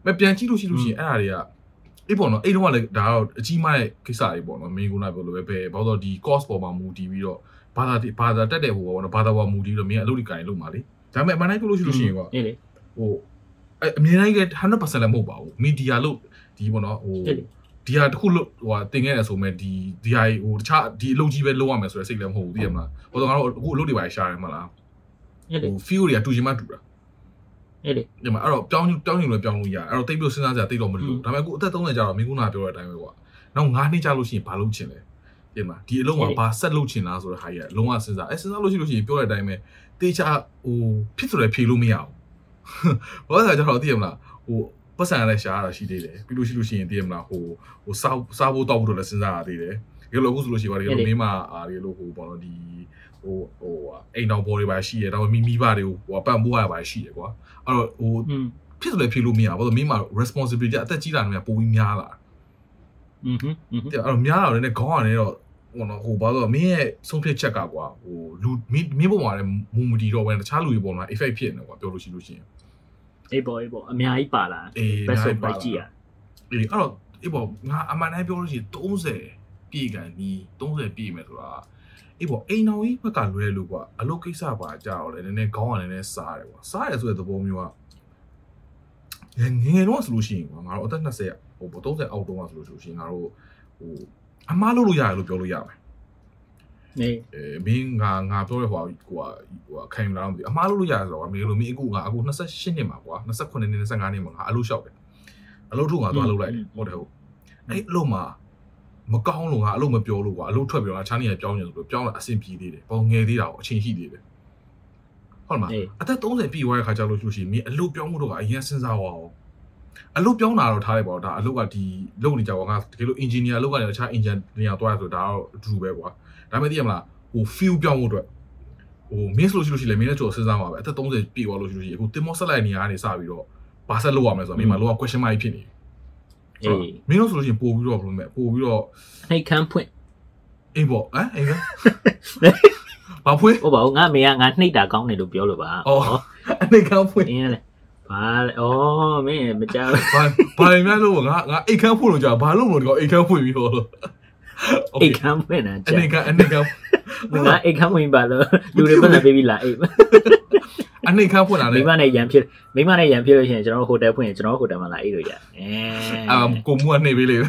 မပြန်ကြည့်လို့ရှိလို့ရှိရင်အဲ့ဒါတွေက အေးပေါ့နော်အဲ့တော့ကလည်းဒါတော့အကြီးမားတဲ့ကိစ္စတွေပေါ့နော်မင်းကနာပြောလို့ပဲဘယ်ဘာလို့ဒီ course ပေါ်မှာမူတည်ပြီးတော့ဘာသာဘာသာတက်တဲ့ဟိုပေါ့နော်ဘာသာပေါ်မူတည်ပြီးတော့မင်းအလုပ်တွေကင်လုပ်မှာလေဒါပေမဲ့အမှန်တိုင်းပြောလို့ရှိလို့ရှိရင်ကွာ
အေးလေ
ဟိုအအမြင်တိုင်းက100%လည်းမဟုတ်ပါဘူးမီဒီယာလို့ဒီပေါ့နော်ဟို
ဟုတ်တယ်
ဒီဟာတစ်ခုလို့ဟိုဟာတင်ခဲ့ရဆိုမဲ့ဒီဒီဟာဟိုတခြားဒီအလုပ်ကြီးပဲလုပ်ရမယ်ဆိုတဲ့စိတ်လည်းမဟုတ်ဘူးသိရမလားဟိုတော့ငါတို့အခုအလုပ်တွေပါရှာတယ်မလား
အေးလေ
ဟို feel တွေကတူချင်မှတူတာ
အေးလေ
ဒီမှာအဲ့တော့ပြောင်းပြောင်းရင်လည်းပြောင်းလို့ရတယ်အဲ့တော့တိတ်ပြီးစဉ်းစားစရာတိတ်တော့မလို့ဒါပေမဲ့အခုအသက်30ကျတော့မင်းကုနာပြောတဲ့အတိုင်းပဲကွာနောက်9နှစ်ကြာလို့ရှိရင်ဘာလုပ်ချင်လဲဒီမှာဒီအလုံးကဘာဆက်လုပ်ချင်လားဆိုတဲ့ဟာကြီးကလုံးဝစဉ်းစားအဲစဉ်းစားလို့ရှိလို့ရှိရင်ပြောတဲ့အတိုင်းပဲတေချာဟိုဖြစ်ဆိုလည်းဖြေလို့မရဘူးဘာလို့လဲကျတော့သိရမလားဟိုပတ်စံရတဲ့ရှားရတာရှိသေးတယ်ပြီးလို့ရှိလို့ရှိရင်သိရမလားဟိုဟိုစားစားဖို့တောက်ဖို့တော့လည်းစဉ်းစားရသေးတယ်ဒီလိုအခုဆိုလို့ရှိရင်ဗါဒီလိုမင်းမအားဒီလိုဟိုပေါ့နော်ဒီ ဟိုဟိုအိမ်တော်ဘော်တွေပါရှိရတော့မိမိဘတွေကိုဟိုပံ့ပိုးရပါရှိရကွာအဲ့တော့ဟို
อืม
ဖြစ်ဆိုလည်းဖြေလို့မရဘူးဘာလို့မင်းမ responsibility အသက်ကြီးလာနေပိုပြီးများလာ
อืมอืม
တဲ့အဲ့တော့များလာတယ်နဲ့ခေါင်းကနေတော့ဟိုနော်ဟိုဘာလို့မင်းရဲ့ဆုံးဖြတ်ချက်ကကွာဟိုလူမင်းမင်းပုံမှာလည်းမူမတီတော့ဘဲတခြားလူတွေပုံမှာ effect ဖြစ်နေကွာပြောလို့ရှိလို့ရှိရင်
အေးပေါ်အေးပေါ်အများကြီးပါလာ
အေး
ဘက်ဆို
အများကြီးပါ
ပို
လာ
က်ကြည့်ရ
အေးအဲ့တော့အေးပေါ့ငါအမှန်တိုင်းပြောလို့ရှိရင်30ပြည့်ကန်နီး30ပြည့်မယ်ဆိုတာ အေးပေါ့အိမ်တော်ကြီးဘက်ကလွဲလို့ကွာအလုပ်ကိစ္စပါကြာတော့လေနည်းနည်းခေါင်းကလည်းနည်းနည်းစားတယ်ကွာစားရဆိုတဲ့သဘောမျိုးကငယ်ငယ်တော့ဆိုလို့ရှိရင်ကွာငါတို့အသက်20ဟိုပေါ့30အောက်တုန်းကဆိုလို့ရှိရင်ငါတို့ဟိုအမားလုပ်လို့ရတယ်လို့ပြောလို့ရမယ်
နေ
အဲမင်းငါငါပြောတဲ့ဟိုဟာဟိုဟာဟိုဟာခံယူလာတော့မသိဘူးအမားလို့လို့ရတယ်ဆိုတော့မင်းလို့မင်းအခုငါအခု28နှစ်မှာကွာ29နှစ်25နှစ်မှာငါအလုပ်လျှောက်တယ်အလုပ်ထုတ်ငါသွားလုပ်လိုက်တယ်ဟုတ်တယ်ဟုတ်အဲ့အလုပ်မှာ မကောင်းလို့ငါအလုပ်မပြောလို့ကွာအလုပ်ထွက်ပြီးတော့ငါချားနေရပြောင်းနေဆိုတော့ပြောင်းလာအဆင်ပြေသေးတယ်ပေါ့ငယ်သေးတာကိုအချိန်ရှိသေးတယ်ဟုတ်မှာအသက်30ပြည့်သွားတဲ့ခါကျလို့ရှိရင်မင်းအလုပ်ပြောင်းမှုတော့ကအရင်စဉ်းစားသွားအောင်အလုပ်ပြောင်းတာတော့ထားလိုက်ပါတော့ဒါအလုပ်ကဒီလုပ်နေကြပါငါတကယ်လို့ engineer အလုပ်ကနေတခြား engineer သွားရဆိုဒါတော့အတူပဲကွာဒါပေမဲ့သိရမလားဟို feel ပြောင်းဖို့အတွက်ဟို miss လို့ရှိလို့ရှိရင်လည်းမင်းလည်းကြော်စဉ်းစားပါပဲအသက်30ပြည့်သွားလို့ရှိလို့ရှိရင်အခုတင်မော့ဆက်လိုက်နေရကနေစပြီးတော့ဘာဆက်လုပ်ရမလဲဆိုတော့မင်းမလောက question mark ဖြစ်နေ
အေး
မင်းတို့ဆိုလို့ရှိရင်ပို့ပြီးတော့ဘယ်လိုလဲပို့ပြီးတော့
နှိတ်ခမ်းဖွင့်
အိမ်ပေါ့ဟမ်အိမ်ကဘာဖွင့်
ဟုတ်ပါဘူးငါမေကငါနှိတ်တာကောင်းတယ်လို့ပြောလို့ပါ
အော်အနေကဖွင့်
အင်းလေဘာလဲဩမင်းမကြောက်
ဘာဘာရများလို့ငါငါအိတ်ခမ်းဖွင့်လို့ကြာဘာလို့လို့ဒီကောင်အိတ်ခမ်းဖွင့်ပြီးတော့လို့
အိတ်ခမ်းဖွင့်တာ
အ
ကြာ
နေကအနေက
ငါအိတ်ခမ်းဝင်ပါလို့လူတွေပြန်ပေးပြီးလာအိတ်
အနေခမ်းဖွင့်တာလေ
မိမနဲ့ရန်ဖြစ်မိမနဲ့ရန်ဖြစ်လို့ရှိရင်ကျွန်တော်ဟိုတယ်ဖွင့်ရင်ကျွန်တော်ဟိုတယ်မှာလာအိတ်လို့ရအဲ
အာကိုမူကနေပေးလေ
အဲ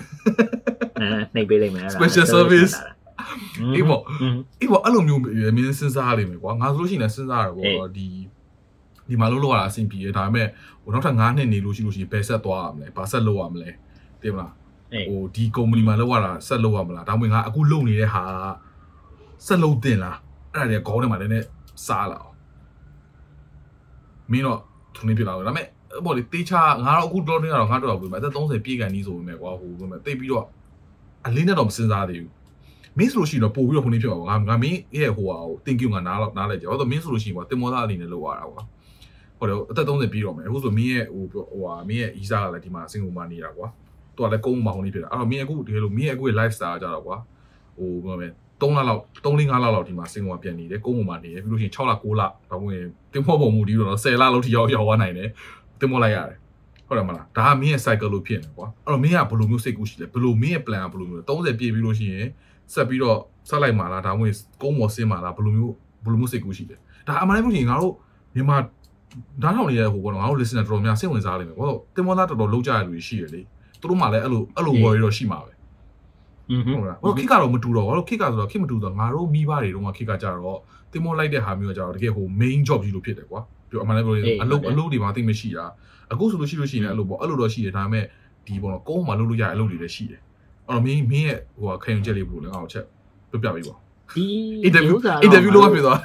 နှိပ်ပေးလိုက်မယ်အဲ့ဒါ
Special service အေးပေါ့
อืม
အေးပေါ့အဲ့လိုမျိုးမင်းစဉ်းစားရလိမ့်မယ်ကွာငါဆိုလို့ရှိရင်စဉ်းစားရပေါ့ဒီဒီမှာလို့လောက်ရတာအဆင်ပြေတယ်ဒါပေမဲ့ဟိုနောက်ထပ်9နှစ်နေလို့ရှိလို့ရှိရင်ဘယ်ဆက်သွားရမလဲဘာဆက်လုပ်ရမလဲသိမလား
အေး
ဟိုဒီကုမ္ပဏီမှာလောက်ရတာဆက်လုပ်ရမလားဒါမှမဟုတ်ငါအခုလုပ်နေတဲ့ဟာဆက်လုပ်တင်လားအဲ့ဒါတွေကခေါင်းထဲမှာလည်းနည်းစားလာအောင် မင်းတော့ထုံနေပြလာတော့ဒါပေမဲ့ဘောလေတေးချငါတော့အခုတော့နေတော့ငါတော့ဘူးအသက်30ပြည့်ကန်ကြီးဆိုပေမဲ့ကွာဟိုဘယ်မှာတိတ်ပြီးတော့အလင်းနဲ့တော့မစင်စားသေးဘူးမင်းဆိုလို့ရှိရင်တော့ပို့ပြီးတော့ခုနေဖြစ်ပါဘောငါငါမင်းရဲ့ဟိုဟာကို thank you ငါနားတော့နားလိုက်ကြဘာလို့မင်းဆိုလို့ရှိရင်ကွာတင်မောသားအနေနဲ့လောက်ရတာကွာဟိုတော့အသက်30ပြည့်တော့မယ်အခုဆိုမင်းရဲ့ဟိုဟိုဟာမင်းရဲ့ဤစားကလည်းဒီမှာစင်ကာပူမှာနေတာကွာသူကလည်းကုန်းမှာဟိုနေဖြစ်တာအဲ့တော့မင်းအခုတကယ်လို့မင်းရဲ့အခုရဲ့ lifestyle ကြတော့ကွာဟိုဘယ်လိုလဲ 3လလောက်3 5လလောက်ဒီမှာစင်ကာပူပြန်နေတယ်ကုန်းပေါ်မှာနေတယ်ပြီးလို့ရှိရင်6လ9လဒါမှမဟုတ်တင်မောပုံမူဒီတော့10လလောက်ထိရောက်ရောက်သွားနိုင်တယ်တင်မောလိုက်ရတယ်ဟုတ်တယ်မလားဒါကမင်းရဲ့ cycle လို့ဖြစ်နေကွာအဲ့တော့မင်းကဘယ်လိုမျိုးစိတ်ကူးရှိလဲဘယ်လိုမင်းရဲ့ plan ကဘယ်လိုမျိုး30ပြည့်ပြီးလို့ရှိရင်ဆက်ပြီးတော့ဆက်လိုက်မှာလားဒါမှမဟုတ်ကုန်းပေါ်ဆင်းမှာလားဘယ်လိုမျိုးဘယ်လိုမျိုးစိတ်ကူးရှိလဲဒါအမှန်တမ်းပြောရင်ငါတို့မြန်မာဓာတ်ထောင်နေတဲ့ဟိုပေါ့နော်ငါတို့ listener တော်တော်များစိတ်ဝင်စားလိမ့်မယ်ဘာလို့တင်မောသားတော်တော်လောက်ကြရလူရှိရလေသူတို့မှလည်းအဲ့လိုအဲ့လို worry တော့ရှိမှာပဲ
อืม
ဟုတ်လားဟိုခိကတော့မတူတော့ဘာလို့ခိကဆိုတော့ခိမတူတော့ငါတို့မိဘတွေတုန်းကခိကကြတော့တင်မောလိုက်တဲ့ဟာမျိုးကကြတော့တကယ်ဟို main job ကြီးလို့ဖြစ်တယ်ကွာပြောအမှန်လည်းပြောရင်အလုပ်အလုပ်တွေမှာသိမရှိတာအခုဆိုလို့ရှိလို့ရှိရင်အဲ့လိုပေါ့အဲ့လိုတော့ရှိတယ်ဒါပေမဲ့ဒီပေါ့နော်ကုန်းမှာလုပ်လို့ရတဲ့အလုပ်တွေလည်းရှိတယ်အဲ့တော့မင်းမင်းရဲ့ဟိုခံယူချက်လေးဘယ်လိုလဲငါ့ကိုချက်ပြပြပေးပါ
ဒီ
interview interview လုပ်ရပြီသွား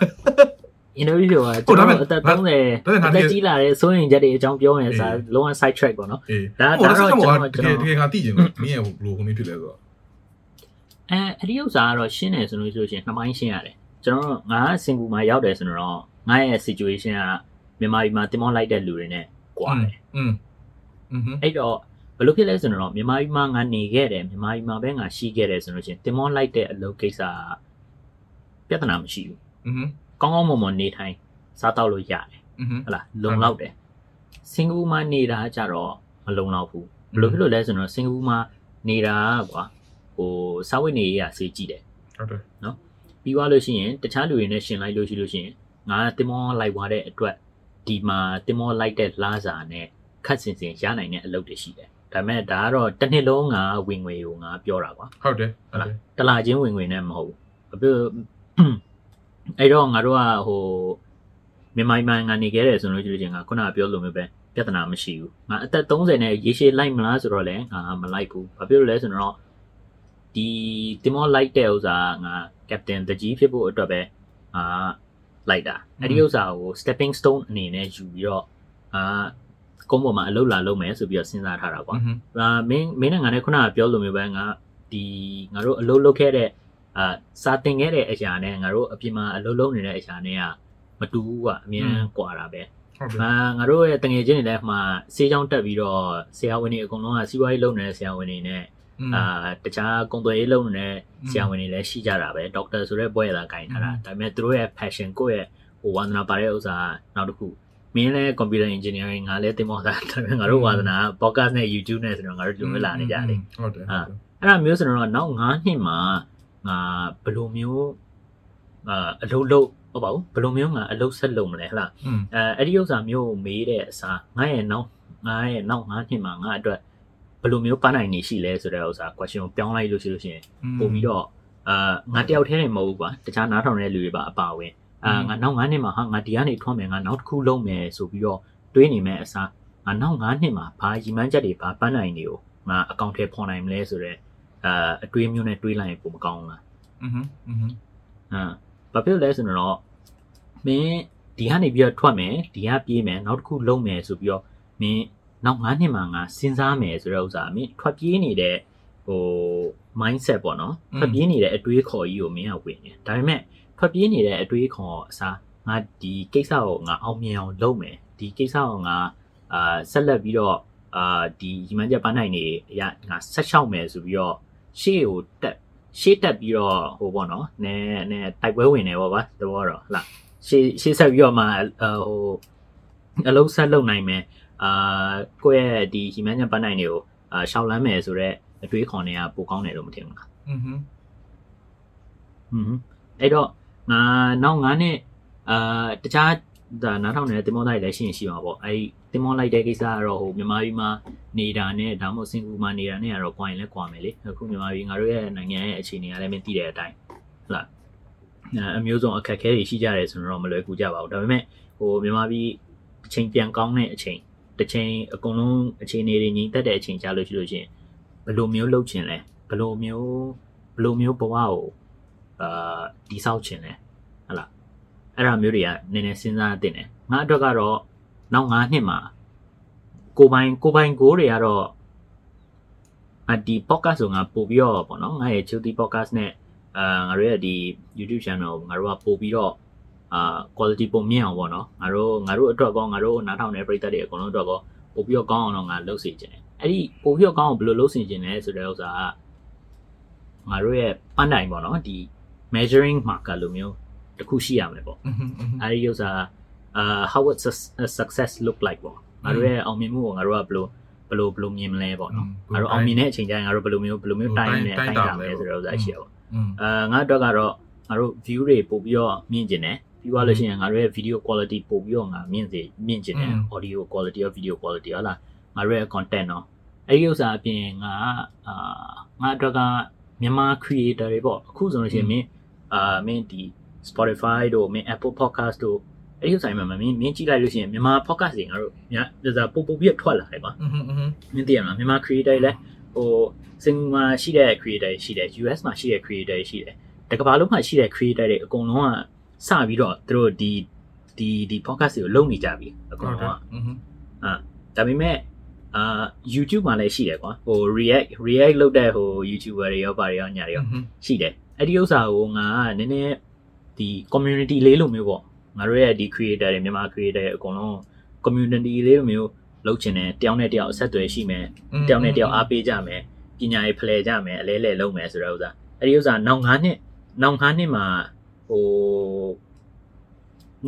interview ပြောတာ
ဟုတ်
ကျွန်
ဒါပေ
တော်
မဲ့
အသက်30
ဒါပေမဲ့
အ
ငါ
သက်
တကယ်
ကြီးလာတဲ့စိုးရင်ချက်တွေအကြောင်းပြောရင်စာ
အေး
လုံးဝ side track ပေါ့နော်
အေး
ဒါ
ဟို
ဒါတော့
တော့
ကျွန်
ကျွန်
တော်
တော်တကယ်တကယ်ငါသိကျင်လို့မင်းရဲ့ဟိုဘယ်လိုဟိုနေဖြစ်လဲဆိုတော့
အဲအဲ့ဒီဥစ္စာကတော့ရှင်းတယ်ဆိုလို့ဆိုလို့ရှိရင်နှစ်ပိုင်းရှင်းရတယ်ကျွန်တော်တို့ငါစင်ကူမှာရောက်တယ်ဆိုတော့ငါရဲ့ situation ကမြန်မာပြည်မှာတင်မောလိုက်တဲ့လူတွေနဲ့ကွာတယ်
อืมอืม
အဲ့တော့ဘယ်လိုဖြစ်လဲဆိုတော့မြန်မာပြည်မှာငါနေခဲ့တယ်မြန်မာပြည်မှာပဲငါရှိခဲ့တယ်ဆိုလို့ရှိရင်တင်မောလိုက်တဲ့အလုပ်ကိစ္စကပြဿနာမရှိဘူး
อืม
ကောင်းကောင်းမွန်မွန်နေထိုင်စားတောက်လို့ရတယ်
อืม
ဟတ်လားလုံလောက်တယ်စင်ကာပူမှာနေတာကြတော့မလုံလောက်ဘူးဘယ်လိုဖြစ်လို့လဲဆိုတော့စင်ကာပူမှာနေတာကွာ ဟိုစာဝတ်နေရေးကစေးကြည့်တယ်
ဟုတ်တယ်
ပြီးသွားလို့ရှိရင်တခြားလူတွေနဲ့ရှင်လိုက်လို့ရှိလို့ရှိရင်ငါတင်မောလိုက်သွားတဲ့အတွက်ဒီမှာတင်မောလိုက်တဲ့လားစာနဲ့ခတ်စင်စင်ရနိုင်တဲ့အလုပ်တွေရှိတယ်ဒါပေမဲ့ဒါကတော့တစ်နှစ်လုံးငါဝင်ငွေကိုငါပြောတာကွာ
ဟုတ်တယ်ဟုတ်တယ်
တလာချင်းဝင်ငွေနဲ့မဟုတ်ဘူးအပြအဲ့တော့ငါတို့ကဟိုမြန်မာပြည်မှာငါနေခဲ့တယ်ဆိုလို့ရှိလို့ချင်းငါခုနကပြောလို့မျိုးပဲပြဿနာမရှိဘူးငါအသက်30နဲ့ရေရှည်လိုက်မလားဆိုတော့လည်းငါမလိုက်ဘူးဘာဖြစ်လို့လဲဆိုတော့ ဒီတင်မောလိုက်တဲ့ဥစ္စာကငါကပတင်တကြီးဖြစ်ဖို့အတွက်ပဲအာလိုက်တာအဲ့ဒီဥစ္စာကို stepping stone အနေနဲ့ယူပြီးတော့အာကုန်းပေါ်မှာအလုပ်လာလုပ်မယ်ဆိုပြီးတော့စဉ်းစားထားတာကွာ
อืม။
အာမင်းမင်းနဲ့ငါနဲ့ခုနကပြောလိုမျိုးပဲငါဒီငါတို့အလုပ်လုပ်ခဲ့တဲ့အာစာတင်ခဲ့တဲ့အရာနဲ့ငါတို့အပြင်မှာအလုပ်လုပ်နေတဲ့အရာနဲ့ကမတူဘူးကွာအမြင်ကွာတာပဲ
ဟုတ်တယ်။
အာငါတို့ရဲ့တငယ်ချင်းတွေလည်းမှစေးချောင်းတက်ပြီးတော့ဆရာဝန်တွေအကုန်လုံးကစီးပွားရေးလုပ်နေတဲ့ဆရာဝန်တွေနဲ့ အာတခြားကုန်သွယ်ရေးလုပ်နေတဲ့ဆရာဝန်တွေလည်းရှိကြတာပဲဒေါက်တာဆိုတဲ့ဘွဲ့ရတာဂိုင်းထားတာဒါပေမဲ့သူတို့ရဲ့ passion ကိုယ့်ရဲ့ဟိုဝါသနာပါတဲ့ဥစ္စာနောက်တစ်ခုမင်းလည်း computer engineering ငါလည်းတင်မောတာဒါပေမဲ့ငါတို့ဝါသနာ podcast နဲ့ YouTube နဲ့ဆိုတော့ငါတို့ဒီလိုမျိုးလာနေကြတယ်
ဟုတ်တယ်
အဲ့ဒါမျိုးဆိုတော့နောက်9နှစ်မှာငါဘယ်လိုမျိုးအာအလုပ်လုပ်ဟုတ်ပါဘူးဘယ်လိုမျိုးငါအလုပ်ဆက်လုပ်မလဲဟလား
อืม
အဲအဲ့ဒီဥစ္စာမျိုးကိုမေးတဲ့အစားငါရဲ့နောက်ငါရဲ့နောက်9နှစ်မှာငါအတွက် ဘယ်လိုမျိုးပန်းနိုင်နေရှိလဲဆိုတဲ့ဥစ္စာ question ကိုပြောင်းလိုက်လို့ရှိလို့ရှိရင်ပို့ပြီးတော့အာငါတယောက်တည်းနေမဟုတ်ဘူးကွာတခြားနားထောင်တဲ့လူတွေပါအပါဝင်အာငါနောက်9နှစ်မှာဟာငါဒီကနေထွန်းမယ်ငါနောက်တစ်ခုလုပ်မယ်ဆိုပြီးတော့တွေးနေမယ်အစားငါနောက်9နှစ်မှာဘာရီမန်းချက်တွေဘာပန်းနိုင်နေကိုငါအကောင့်ထဲဖော်နိုင်မလဲဆိုတော့အာအတွေးမျိုးနဲ့တွေးလိုက်ရင်ပုံမကောင်းဘူးလား
อืมอืม
ဟမ်ဘာဖြစ်လို့လဲဆိုတော့မင်းဒီကနေပြီးတော့ထွက်မယ်ဒီကပြေးမယ်နောက်တစ်ခုလုံးမယ်ဆိုပြီးတော့မင်း နောက်9နှစ်မှငါစဉ်းစားမယ်ဆိုတဲ့ဥစ္စာမင်းထွက်ပြေးနေတဲ့ဟို mindset ပေါ့နော်ထွက်ပြေးနေတဲ့အတွေးခေါ်ကြီးကိုမင်းကဝင်နေဒါပေမဲ့ထွက်ပြေးနေတဲ့အတွေးခေါ်အစားငါဒီကိစ္စကိုငါအောင်မြင်အောင်လုပ်မယ်ဒီကိစ္စကိုငါအာဆက်လက်ပြီးတော့အာဒီညီမချက်ပန်းနိုင်နေရငါဆက်လျှောက်မယ်ဆိုပြီးတော့ရှေ့ကိုတက်ရှေ့တက်ပြီးတော့ဟိုပေါ့နော်နည်းနည်းတိုက်ပွဲဝင်နေပေါ့ဗျာတဘောတော့ဟလာရှေ့ရှေ့ဆက်ပြီးတော့မှအဟိုအလုံးဆက်လုပ်နိုင်မယ် အာကိုယ့်ရဲ့ဒီဟီမန်ညပန်းနိုင်တွေကိုအာရှောက်လန်းမယ်ဆိုတော့အတွေးခေါ်နေတာပိုကောင်းတယ်လို့မထင်ဘူးလား
อืม
ဟွန်းအဲ့တော့ငါနောက်ငါနဲ့အာတခြားဒါနားထောင်နေတဲ့တင်မောသားတွေလည်းရှိရင်ရှိမှာပေါ့အဲ့တင်မောလိုက်တဲ့ကိစ္စကတော့ဟိုမြန်မာပြည်မှာနေတာနဲ့ဒါမှမဟုတ်စင်ကာပူမှာနေတာနဲ့ကတော့ကွာရင်လည်းကွာမယ်လေအခုမြန်မာပြည်ငါတို့ရဲ့နိုင်ငံရဲ့အခြေအနေကလည်းမသိတဲ့အတိုင်းဟုတ်လားအဲအမျိုးစုံအခက်အခဲတွေရှိကြတယ်ဆိုတော့မလွယ်ကူကြပါဘူးဒါပေမဲ့ဟိုမြန်မာပြည်အချိန်ပြန်ကောင်းတဲ့အချိန် တစ်ချိန်အကုန်လုံးအခြေအနေတွေငြိမ်သက်တဲ့အချိန်ကြာလို့ရှိလို့ရှိရင်ဘယ်လိုမျိုးလုပ်ချင်လဲဘယ်လိုမျိုးဘယ်လိုမျိုးဘဝကိုအာတိဆောက်ချင်လဲဟတ်လားအဲ့ဒါမျိုးတွေကနည်းနည်းစဉ်းစားတင်တယ်ငါအတွက်ကတော့နောက်9နှစ်မှာကိုပိုင်ကိုပိုင်ကိုတွေကတော့အဒီ podcast ဆိုငါပို့ပြီးတော့ပေါ့နော်ငါရဲ့ Chilty podcast နဲ့အာငါတို့ရဲ့ဒီ YouTube channel ကိုငါတို့ကပို့ပြီးတော့ အာ quality ပုံမြင့်အောင်ပေါ့နော်ငါတို့ငါတို့အတွက်ကောငါတို့နားထောင်တဲ့ပရိသတ်တွေအကုန်လုံးအတွက်ကောပို့ပြီးတော့ကောင်းအောင်တော့ငါလုပ်စီခြင်းအဲ့ဒီပို့ပြီးတော့ကောင်းအောင်ဘယ်လိုလုပ်စီခြင်းလဲဆိုတဲ့ဥစ္စာကငါတို့ရဲ့ပန်းတိုင်ပေါ့နော်ဒီ measuring marker လိုမျိုးတစ်ခုရှိရမယ်ပေါ့အဲ့ဒီဥစ္စာအာ how would success look like ပေါ့ငါတို့ရဲ့အောင်မြင်မှုကိုငါတို့ကဘယ်လိုဘယ်လိုဘယ်လိုမြင်မလဲပေါ့နော်ငါတို့အောင်မြင်တဲ့အချိန်ကျရင်ငါတို့ဘယ်လိုမျိုးဘယ်လိုမျိုးတိုင်းနေတိုင်းတာလဲဆိုတဲ့ဥစ္စာရှိရပေါ့အာငါတို့ကတော့ငါတို့ view တွေပို့ပြီးတော့မြင်ကျင်တယ် ပြီးသွားလို့ရှိရင်ငါတို့ရဲ့ video quality ပို့ပြီးတော့ငါမြင့်စေမြင့်ကျင်တယ် audio quality ရော video quality ဟလားငါတို့ရဲ့ content တော့အဲ့ဒီဥစ္စာအပြင်ငါအာငါအတွက်ကမြန်မာ creator တွေပေါ့အခုဆိုလို့ရှိရင်မင်းအာမင်းဒီ Spotify တို့မင်း Apple Podcast တို့အဲ့ဒီဆိုင်မှာမင်းမင်းကြည့်လိုက်လို့ရှိရင်မြန်မာ podcast တွေငါတို့ညဒါပို့ပို့ပြီးထွက်လာတယ်ကွာမင်းသိရမလားမြန်မာ creator တွေလည်းဟိုစင်ကာပူမှာရှိတဲ့ creator တွေရှိတယ် US မှာရှိတဲ့ creator တွေရှိတယ်တကဘာလုံးမှာရှိတဲ့ creator တွေအကုန်လုံးက စပြီးတော့သူတို့ဒီဒီဒီ podcast တွေကိုလုပ်နေကြပြီအကော
င်
ကအာဒါပေမဲ့အာ YouTube မှာလည်းရှိတယ်ကွာဟို react react လုပ်တဲ့ဟို YouTuber တွေရောဗာတွေရောညာတွေရောရှိတယ်အဲ့ဒီဥစ္စာကိုငါကနည်းနည်းဒီ community လေးလိုမျိုးပေါ့ငါတို့ရဲ့ဒီ creator တွေမြန်မာ creator တွေအကုန်လုံး community လေးလိုမျိုးလုပ်ချင်တယ်တယောက်နဲ့တယောက်အဆက်အသွယ်ရှိမယ်တယောက်နဲ့တယောက်အားပေးကြမယ်ပညာရေးဖလှယ်ကြမယ်အလဲလဲလုပ်မယ်ဆိုတဲ့ဥစ္စာအဲ့ဒီဥစ္စာနောက်9နှစ်နောက်9နှစ်မှာ ဟို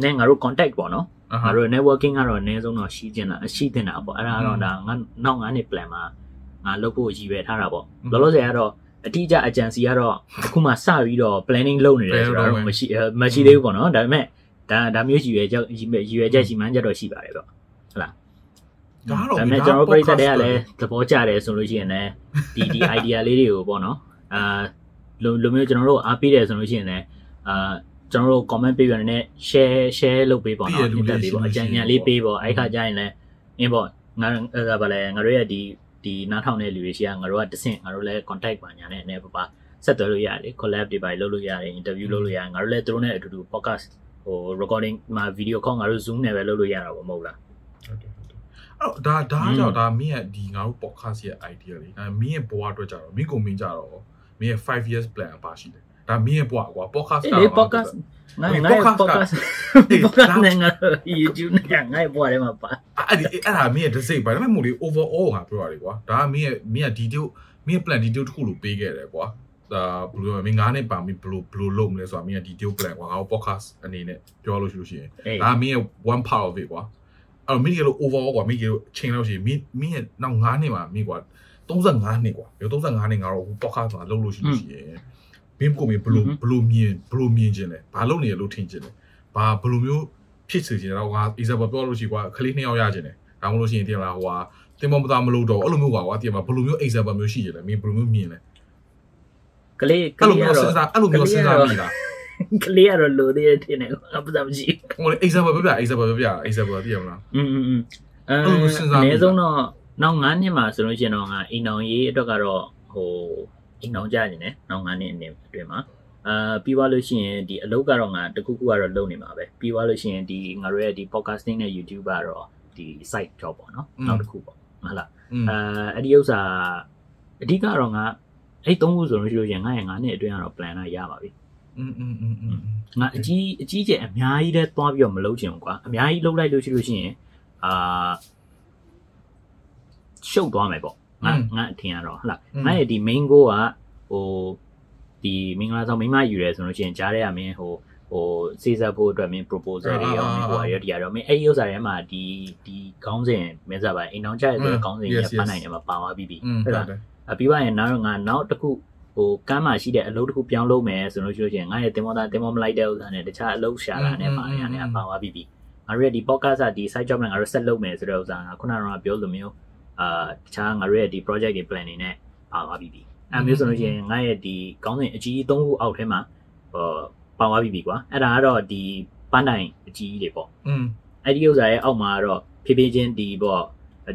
နဲ့ငါတို့ contact ပေါ့နော်
အာ
ငါတို့ networking ကတော့အနည်းဆုံးတော့ရှိကျင်တာရှိတင်တာပေါ့အဲ့ဒါကတော့ဒါငါနောက်9နှစ် plan မှာငါလုပ်ဖို့ရည်ရွယ်ထားတာပေါ့လောလောဆယ်ကတော့အတိအကျ agency ကတော့အခုမှစပြီးတော့ planning လုပ်နေတယ်ဆိုတော့မရှိမရှိသေးဘူးပေါ့နော်ဒါပေမဲ့ဒါဒါမျိုးရည်ရွယ်ချက်ရည်ရွယ်ချက်ရှိမှန်းချက်တော့ရှိပါတယ်ပေါ့
ဒါတော့
ဒါပေမဲ့ကျွန်တော်တို့ပြည်သက်တွေကလည်းသဘောကျတယ်ဆိုလို့ရှိရင်လည်းဒီဒီ idea လေးတွေကိုပေါ့နော်အာလိုလိုမျိုးကျွန်တော်တို့အားပေးတယ်ဆိုလို့ရှိရင်လည်း အာကျွန်တော်တို့ comment ပေးပြနေနဲ့ share share လုပ်ပေးပေါ့နော်တင်တက်ပေးပေါ့အကြံဉာဏ်လေးပေးပေါ့အဲ့ခါကျရင်လည်းအင်းပေါ့ငါအဲ့ဒါပါလဲငါတို့ရဲ့ဒီဒီနားထောင်တဲ့လူတွေရှိရငါတို့ကတဆင့်ငါတို့လည်း contact ပါညာနဲ့အနေပပါဆက်သွယ်လို့ရတယ် collab တွေပါလုပ်လို့ရတယ် interview လုပ်လို့ရတယ်ငါတို့လည်းသူတို့နဲ့အတူတူ podcast ဟို recording မှာ video call ငါတို့ zoom နဲ့ပဲလုပ်လို့ရတာပေါ့မဟုတ်လား
ဟုတ်တယ်ဟုတ်တယ်အဲ့တော့ဒါဒါကြောင့်ဒါမင်းရဲ့ဒီငါတို့ podcast ရဲ့ idea လေးဒါမင်းရဲ့ဘဝအတွက်ကြတော့မင်းကိုမင်းကြတော့မင်းရဲ့5 years plan ပါရှိတယ် ဒါမင်းရဲ့ဘဝကွာ podcast
အေး podcast ငါငါ podcast podcast နဲ့ငါ YouTube နဲ့ငါ့ဘွားထဲမှာပါ
အဲ့ဒီအဲ့ဒါမင်းရဲ့ design ပါဒါပေမဲ့မို့လေ overall ငါပြောရတယ်ကွာဒါကမင်းရဲ့မင်းရဲ့ detail မင်းရဲ့ plan detail တစ်ခုလို့ပေးခဲ့တယ်ကွာဒါဘယ်လိုလဲမင်းငါးနှစ်ပါမင်းဘယ်လိုဘယ်လိုလုပ်မလဲဆိုတာမင်းရဲ့ detail plan ကွာငါတို့ podcast အနေနဲ့ပြောလို့ရှိလို့ရှိရင်
အေး
ဒါမင်းရဲ့ one part of it ကွာအဲ့တော့မင်းကြီးလို့ overall ကွာမင်းကြီးလို့ချိန်လို့ရှိရင်မင်းမင်းရဲ့နောက်9နှစ်မှာမင်းကွာ35နှစ်ကွာဒီ35နှစ်ငါတော့ podcast မှာလုပ်လို့ရှိလို့ရှိရင် မင်းကိုမင်းဘယ်လိုဘယ်လိုမြင်ဘယ်လိုမြင်ခြင်းလဲဘာလုပ်နေရလို့ထင်ခြင်းလဲဘာဘယ်လိုမျိုးဖြစ်စေခြင်းလဲတော့ငါ example ပြောလို့ရှိကွာခလေးနှစ်ယောက်ရခြင်းလဲဒါမှမဟုတ်လို့ရှိရင်တင်လာဟိုဟာတင်မမသားမလို့တော့အဲ့လိုမျိုးကွာကွာတင်မှာဘယ်လိုမျိုး example မျိုးရှိခြင်းလဲမင်းဘယ်လိုမျိုးမြင်လဲ
ကလေးက
အဲ့လို
လေး
မျိုး
ကတော့
စဉ်းစားအဲ့လိုမျိုးစဉ်းစားမိလား
ကလေးကတော့လိုသေးတယ်ထင်တယ်အပဒါမရှိ
ဟို example ပြပြ example ပြပြ example သိရမလား
อืมอืมอืมအဲ
အဲ့လိုစဉ်းစားမိ
အ
တာ
နည်းဆုံးတော့နောက်9နှစ်မှာဆိုလို့ရှိရင်တော့ငါအိမ်အောင်ရေးအတွက်ကတော့ဟို အိမ်အောင်ကြနေတယ်နောက်9နှစ်အနေအတွင်းမှာအာပြီးသွားလို့ရှိရင်ဒီအလုပ်ကတော့ငါတခုခုကတော့လုပ်နေမှာပဲပြီးသွားလို့ရှိရင်ဒီငါတို့ရဲ့ဒီ podcasting နဲ့ YouTube ကတော့ဒီ site job ပေါ့နော်နောက်တစ်ခုပေါ့ဟုတ်လား
อืม
အဲအဲ့ဒီဥစ္စာအဓိကတော့ငါအဲ့သုံးခုဆိုလို့ရှိလို့ရှိရင်ငါရဲ့9နှစ်အတွင်းကတော့ plan ရရပါပြီ
อืมอืมอืมอืม
ငါအကြီးအကြီးကျယ်အများကြီးတဲ့သွားပြီးတော့မလုပ်ချင်ဘူးကွာအများကြီးလုပ်လိုက်လို့ရှိလို့ရှိရင်အာရှုပ်သွားမယ်ပေါ့ ငါငါအထင်ရတော့ဟုတ်လားငါရဲ့ဒီ main goal ကဟိုဒီမင်္ဂလာဆောင်မိမယူရဲဆိုလို့ရှိရင်ကြားရရမင်းဟိုဟိုစေးစပ်ဖို့အတွက်မင်း proposal တွေရောမင်းဟိုရဒီရတော့မင်းအဲ့ဒီဥစ္စာတွေမှာဒီဒီခေါင်းစဉ်မင်းစားပါအိမ်အောင်ကြရတဲ့ခေါင်းစဉ်ကြီးပန်းနိုင်တယ်မှာပါသွားပြီးပြီ
อืม
ဟုတ်လားအပြီးသွားရင်နောက်တော့ငါနောက်တစ်ခုဟိုကမ်းမှာရှိတဲ့အလုပ်တစ်ခုပြောင်းလုပ်မယ်ဆိုလို့ရှိလို့ရှိရင်ငါရဲ့တင်မောသားတင်မောမလိုက်တဲ့ဥစ္စာနဲ့တခြားအလုပ်ရှာတာနဲ့ပါရနဲ့ပါသွားပြီပြီငါတို့ရဲ့ဒီ podcast ကဒီ side job နဲ့ငါတို့ဆက်လုပ်မယ်ဆိုတဲ့ဥစ္စာကခုနကတော့ပြောလိုမျိုး အာတခြားငါတို့ရဲ့ဒီ project တွေ plan နေနဲ့ပါသွားပြီပြီအဲမျိုးဆိုလို့ရှိရင်ငါရဲ့ဒီကောင်းစဉ်အကြီး၃ခုအောက်ထဲမှာဟိုပါသွားပြီပြီကွာအဲ့ဒါကတော့ဒီပန်းတိုင်အကြီးတွေပေါ့
อืม
အဲ့ဒီဥစ္စာရဲ့အောက်မှာကတော့ဖြည်းဖြည်းချင်းဒီပေါ့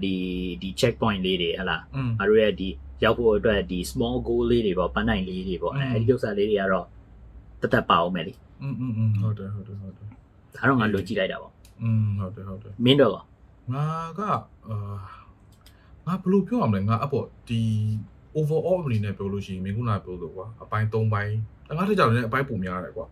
ဒီဒီ check point လေးတွေဟဟလား
อืม
ငါတို့ရဲ့ဒီရောက်ဖို့အတွက်ဒီ small goal လေးတွေပေါ့ပန်းနိုင်လေးတွေပေါ့
อืม
အဲဒီဥစ္စာလေးတွေကတော့တသက်ပါအောင်မယ်လေ
อืมอืมอืมဟုတ်တယ်ဟုတ်တယ်ဟုတ်တယ်
ဒါတော့ငါလိုကြည့်လိုက်တာပေါ့
อืมဟုတ်တယ်ဟုတ်တယ်
မင်းတော့ကော
ငါကအာ ငါဘယ်လိုပြောရမလဲငါအပေါ့ဒီ overall အနေနဲ့ပြောလို့ရှိရင်မင်းခုနပြောလို့ကွာအပိုင်း၃ပိုင်းငါတစ်ကြောင်လည်းအပိုင်းပုံများတယ်ကွာ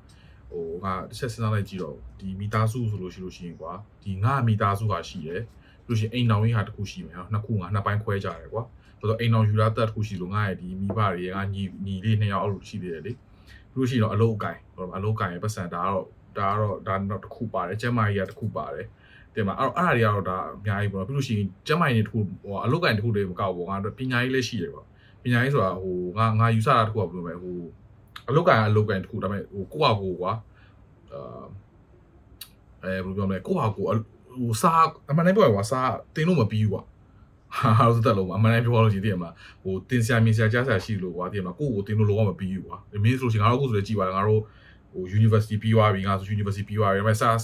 ဟိုငါတစ်ချက်စဉ်းစားလိုက်ကြည့်တော့ဒီမိသားစုဆိုလို့ရှိလို့ရှိရင်ကွာဒီငါမိသားစုဟာရှိတယ်လို့ရှိရင်အိမ်တော်ကြီးဟာတစ်ခုရှိမယ်နော်နှစ်ခုငါနှစ်ပိုင်းခွဲကြတယ်ကွာဆိုတော့အိမ်တော်ယူလာတက်တစ်ခုရှိလို့ငါရဲ့ဒီမိဘတွေငါညီညီလေးနှစ်ယောက်အဲ့လိုရှိသေးတယ်လေလို့ရှိရင်တော့အလုပ်အကင်ဟိုအလုပ်အကင်ရဲ့ပတ်စံဒါကတော့ဒါကတော့ဒါတော့တစ်ခုပါတယ်ကျမ်းမာရေးကတစ်ခုပါတယ် တင်ပါအဲ့တော့အဲ့ဒါတွေကတော့ဒါအများကြီးပေါ့နော်ပြီးလို့ရှိရင်ကျမ်းမာရေးတစ်ခုဟိုအလုတ်ကင်တစ်ခုတည်းမကောက်ဘူးငါတို့ပညာရေးလည်းရှိတယ်ပေါ့ပညာရေးဆိုတာဟိုငါငါယူဆတာတစ်ခုကဘယ်လိုလဲဟိုအလုတ်ကင်အလုတ်ကင်တစ်ခုဒါပေမဲ့ဟိုကိုယ့်ဟာကိုယ်ကွာအာအဲဘယ်လိုပြောမလဲကိုယ့်ဟာကိုယ်ဟိုစားအမှန်တမ်းပြောရကွာစားတင်လို့မပြီးဘူးကွာဟာလို့တက်လို့အမှန်တမ်းပြောလို့ရှိသေးတယ်မလားဟိုတင်ဆရာမြင်ဆရာကြားဆရာရှိလို့ကွာသိရမလားကိုယ့်ကိုယ်တင်လို့လောကမပြီးဘူးကွာမင်းဆိုလို့ရှိရင်ငါတို့အခုဆိုလည်းကြည်ပါတယ်ငါတို့ဟို university ပြီးသွားပြီငါဆို university ပြီးသွားပြီဒါပေမဲ့စား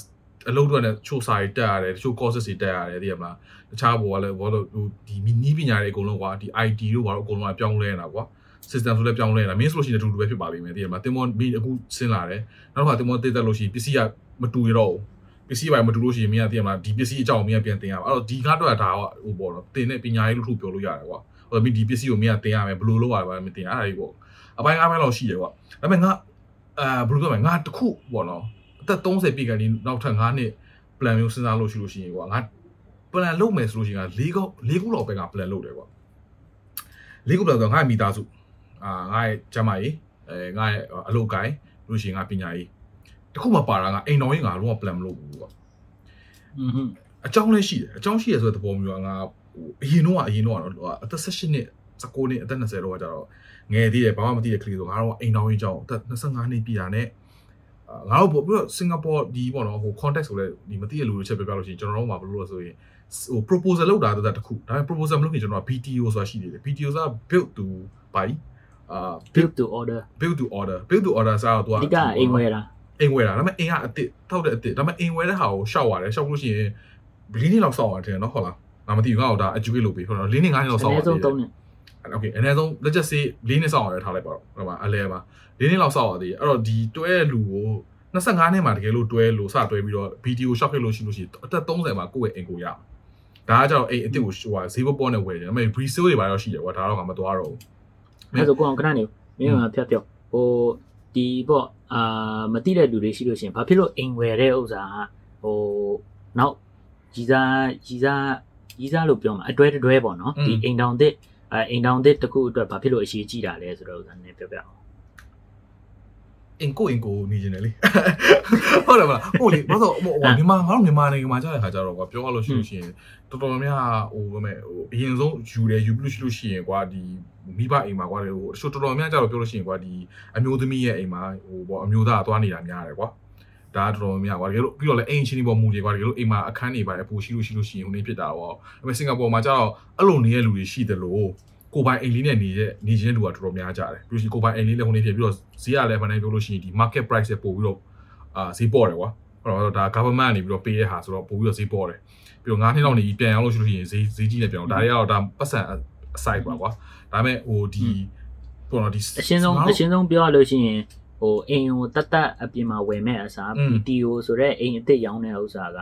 အလုပ်တော့လည်းချို့စာတွေတက်ရတယ်တချို့ courses တွေတက်ရတယ်သိရမလားတခြားဘောကလည်းဘောလို့ဟိုဒီနီးပညာတွေအကုန်လုံးကွာဒီ IT တို့ဘာလို့အကုန်လုံးကပြောင်းလဲနေတာကွာ system ဆိုလည်းပြောင်းလဲနေတာမင်းဆိုလို့ရှိရင်အတူတူပဲဖြစ်ပါလိမ့်မယ်သိရမလားတင်မောမင်းအခုဆင်းလာတယ်နောက်တစ်ခါတင်မောတိတ်တက်လို့ရှိရင်ပစ္စည်းကမတူရတော့ဘူးပစ္စည်းပိုင်းမတူလို့ရှိရင်မင်းကသိရမလားဒီပစ္စည်းအကြောင်းမင်းကပြန်တင်ရမှာအဲ့တော့ဒီကားတော့ဒါကဟိုပေါ့နော်တင်တဲ့ပညာရေးလို့ထုပြောလို့ရတယ်ကွာဟိုမင်းဒီပစ္စည်းကိုမင်းကတင်ရမယ်ဘယ်လိုလုပ်ရလဲမတင်ရအဲ့ဒါကြီးပေါ့အပိုင်းအားပိုင်းလောက်ရှိတယ်ကွာဒါပေမဲ့ငါအာဘယ်လိုပြောမလဲငါတခုပေါ့နော်အ သက်30ပြည့်ကနေနောက်ထပ်9နှစ် plan မျိုးစဉ်းစားလို့ရှိလို့ရှိရင်ကွာငါ plan လုပ်မယ်ဆိုလို့ရှိရင်က၄ခု၄ခုလောက်ပဲငါ plan လုပ်တယ်ကွာ၄ခု plan ဆိုတော့ငါ့မိသားစုအာငါ့ရဲ့ကျမကြီးအဲငါ့ရဲ့အလုပ်ကိုင်းလို့ရှိရင်ငါပညာရေးတခုမှပါတာငါအိမ်တော်ကြီးငါလုံးဝ plan မလုပ်ဘူးကွာ
อืม
အကြောင်းလည်းရှိတယ်အကြောင်းရှိရဆိုတဲ့သဘောမျိုးကငါဟိုအရင်တော့ကအရင်တော့ကတော့အသက်18နှစ်19နှစ်အသက်20တော့ကျတော့ငယ်သေးတယ်ဘာမှမသိတဲ့ကလေးဆိုငါတော့အိမ်တော်ကြီးအကြောင်းအသက်25နှစ်ပြည့်တာနဲ့ ငါတို့ပို့ပြီးတော့စင်ကာပူဒီပေါ့နော်ဟို context ဆိုလဲဒီမသိရလူတွေချက်ပြပြလို့ရှိရင်ကျွန်တော်တို့မှာဘယ်လိုလဲဆိုရင်ဟို proposal လုပ်တာတတခုဒါပေမဲ့ proposal မလုပ်ခင်ကျွန်တော်က BTO ဆိုတာရှိသေးတယ် BTO ဆိုတာ build to buy အာ
build to order
build to order build to order ဆိုတာတော့
အဓိကအိမ်ဝယ်တာ
အိမ်ဝယ်တာဒါပေမဲ့အိမ်ကအစ်စ်ထောက်တဲ့အစ်စ်ဒါပေမဲ့အိမ်ဝယ်တဲ့ဟာကိုရှောက်ရတယ်ရှောက်လို့ရှိရင်၄နှစ်လောက်စောင့်ရတယ်နော်ဟုတ်လားငါမသိဘူးငါ့ကိုဒါ educate လုပ်ပေးဟုတ်လား၄နှစ်၅နှစ်လောက်
အ
စောင့်
န
ရ
ည်း
တ
ဆုံး
ယ်
3နှစ်
okay အနည်းဆုံး let's just say ၄နှစ်စောင့်ရတယ်ထားလိုက်ပါတော့ဟုတ်ပါအလဲမှာ၄နှစ်လောက်စောင့်ရသေးတယ်အဲ့တော့ဒီတွဲတဲ့လူကို25နှစ်မှာတကယ်လို့တွဲလို့စတွဲပြီးတော့ video shot ခဲ့လို့ရှိလို့ရှိရင်အသက်30မှာကိုယ့်ရဲ့အိမ်ကိုရဒါကကြောင့်အိမ်အစ်စ်ကိုဟိုဟာဈေးပေါ်နဲ့ဝယ်တယ်ဒါပေမဲ့ resale တွေပါတော့ရှိတယ်ကွာဒါတော့ငါမသွားတော့ဘူး
အဲ့ဆိုကိုအောင်ခဏနေမင်းကဖြတ်ဖြတ်ဟိုဒီပေါ့အာမတိတဲ့လူတွေရှိလို့ရှိရင်ဘာဖြစ်လို့အိမ်ဝယ်တဲ့ဥစ္စာကဟိုနောက်ကြီးစားကြီးစားကြီးစားလို့ပြောမှာအတွဲတွဲပေါ့နော်ဒီအိမ်တောင်တစ် အဲအိမ်တောင်တစ်တစ်ခုအတွက်ဘာဖြစ်လို့အရေးကြီးတာလဲဆိုတော့ဥစ္စာနည်းပြောပြအောင်
အင်ကိုအင်ကိုနေနေတယ်လေဟုတ်တယ်မလားဟုတ်လေဘာလို့ဟိုမြန်မာငါတို့မြန်မာနိုင်ငံမှာကြားတဲ့ခါကျတော့ကွာပြောရလို့ရှိလို့ရှိရင်တော်တော်များဟိုဘယ်မဲ့ဟိုအရင်ဆုံးယူတယ်ယူပြီးလို့ရှိလို့ရှိရင်ကွာဒီမိဘအိမ်မှာကွာလေဟိုတချို့တော်တော်များကြတော့ပြောလို့ရှိရင်ကွာဒီအမျိုးသမီးရဲ့အိမ်မှာဟိုပေါ့အမျိုးသားသွားနေတာများတယ်ကွာ ဒါတော်တော်များကွာတကယ်လို့ပြီးတော့လည်းအိမ်ချင်းတွေပေါ်မူတွေကွာတကယ်လို့အိမ်မှာအခန်းတွေပါအပူရှိလို့ရှိလို့ရှိရင်ဟိုနေဖြစ်တာပေါ့ဒါပေမဲ့စင်ကာပူမှာကျတော့အဲ့လိုနေတဲ့လူတွေရှိတယ်လို့ကိုပိုင်အိမ်လေးနဲ့နေတဲ့နေချင်းလူကတော်တော်များကြတယ်ပြီးလို့ရှိရင်ကိုပိုင်အိမ်လေးလည်းဟိုနေဖြစ်ပြီးတော့ဈေးကလည်းမနိုင်ပြောလို့ရှိရင်ဒီ market price နဲ့ပို့ပြီးတော့အာဈေးပေါ်တယ်ကွာအဲ့တော့ဒါ government ကနေပြီးတော့ပေးတဲ့ဟာဆိုတော့ပို့ပြီးတော့ဈေးပေါ်တယ်ပြီးတော့9နှစ်လောက်နေပြီးပြန်အောင်လို့ရှိလို့ရှိရင်ဈေးဈေးကြီးနဲ့ပြန်အောင်ဒါတွေကတော့ဒါပတ်စံအဆိုင်ပါကွာဒါပေမဲ့ဟိုဒီပေါ့နော်ဒီ
အရှင်းဆုံးအရှင်းဆုံးပြောရလို့ရှိရင် ဟိုအိမ်ကိုတတ်တတ်အပြင်မှာဝယ်မဲ့အစား PTO ဆိုတဲ့အိမ်အစ်စ်ရောင်းတဲ့ဥစ္စာက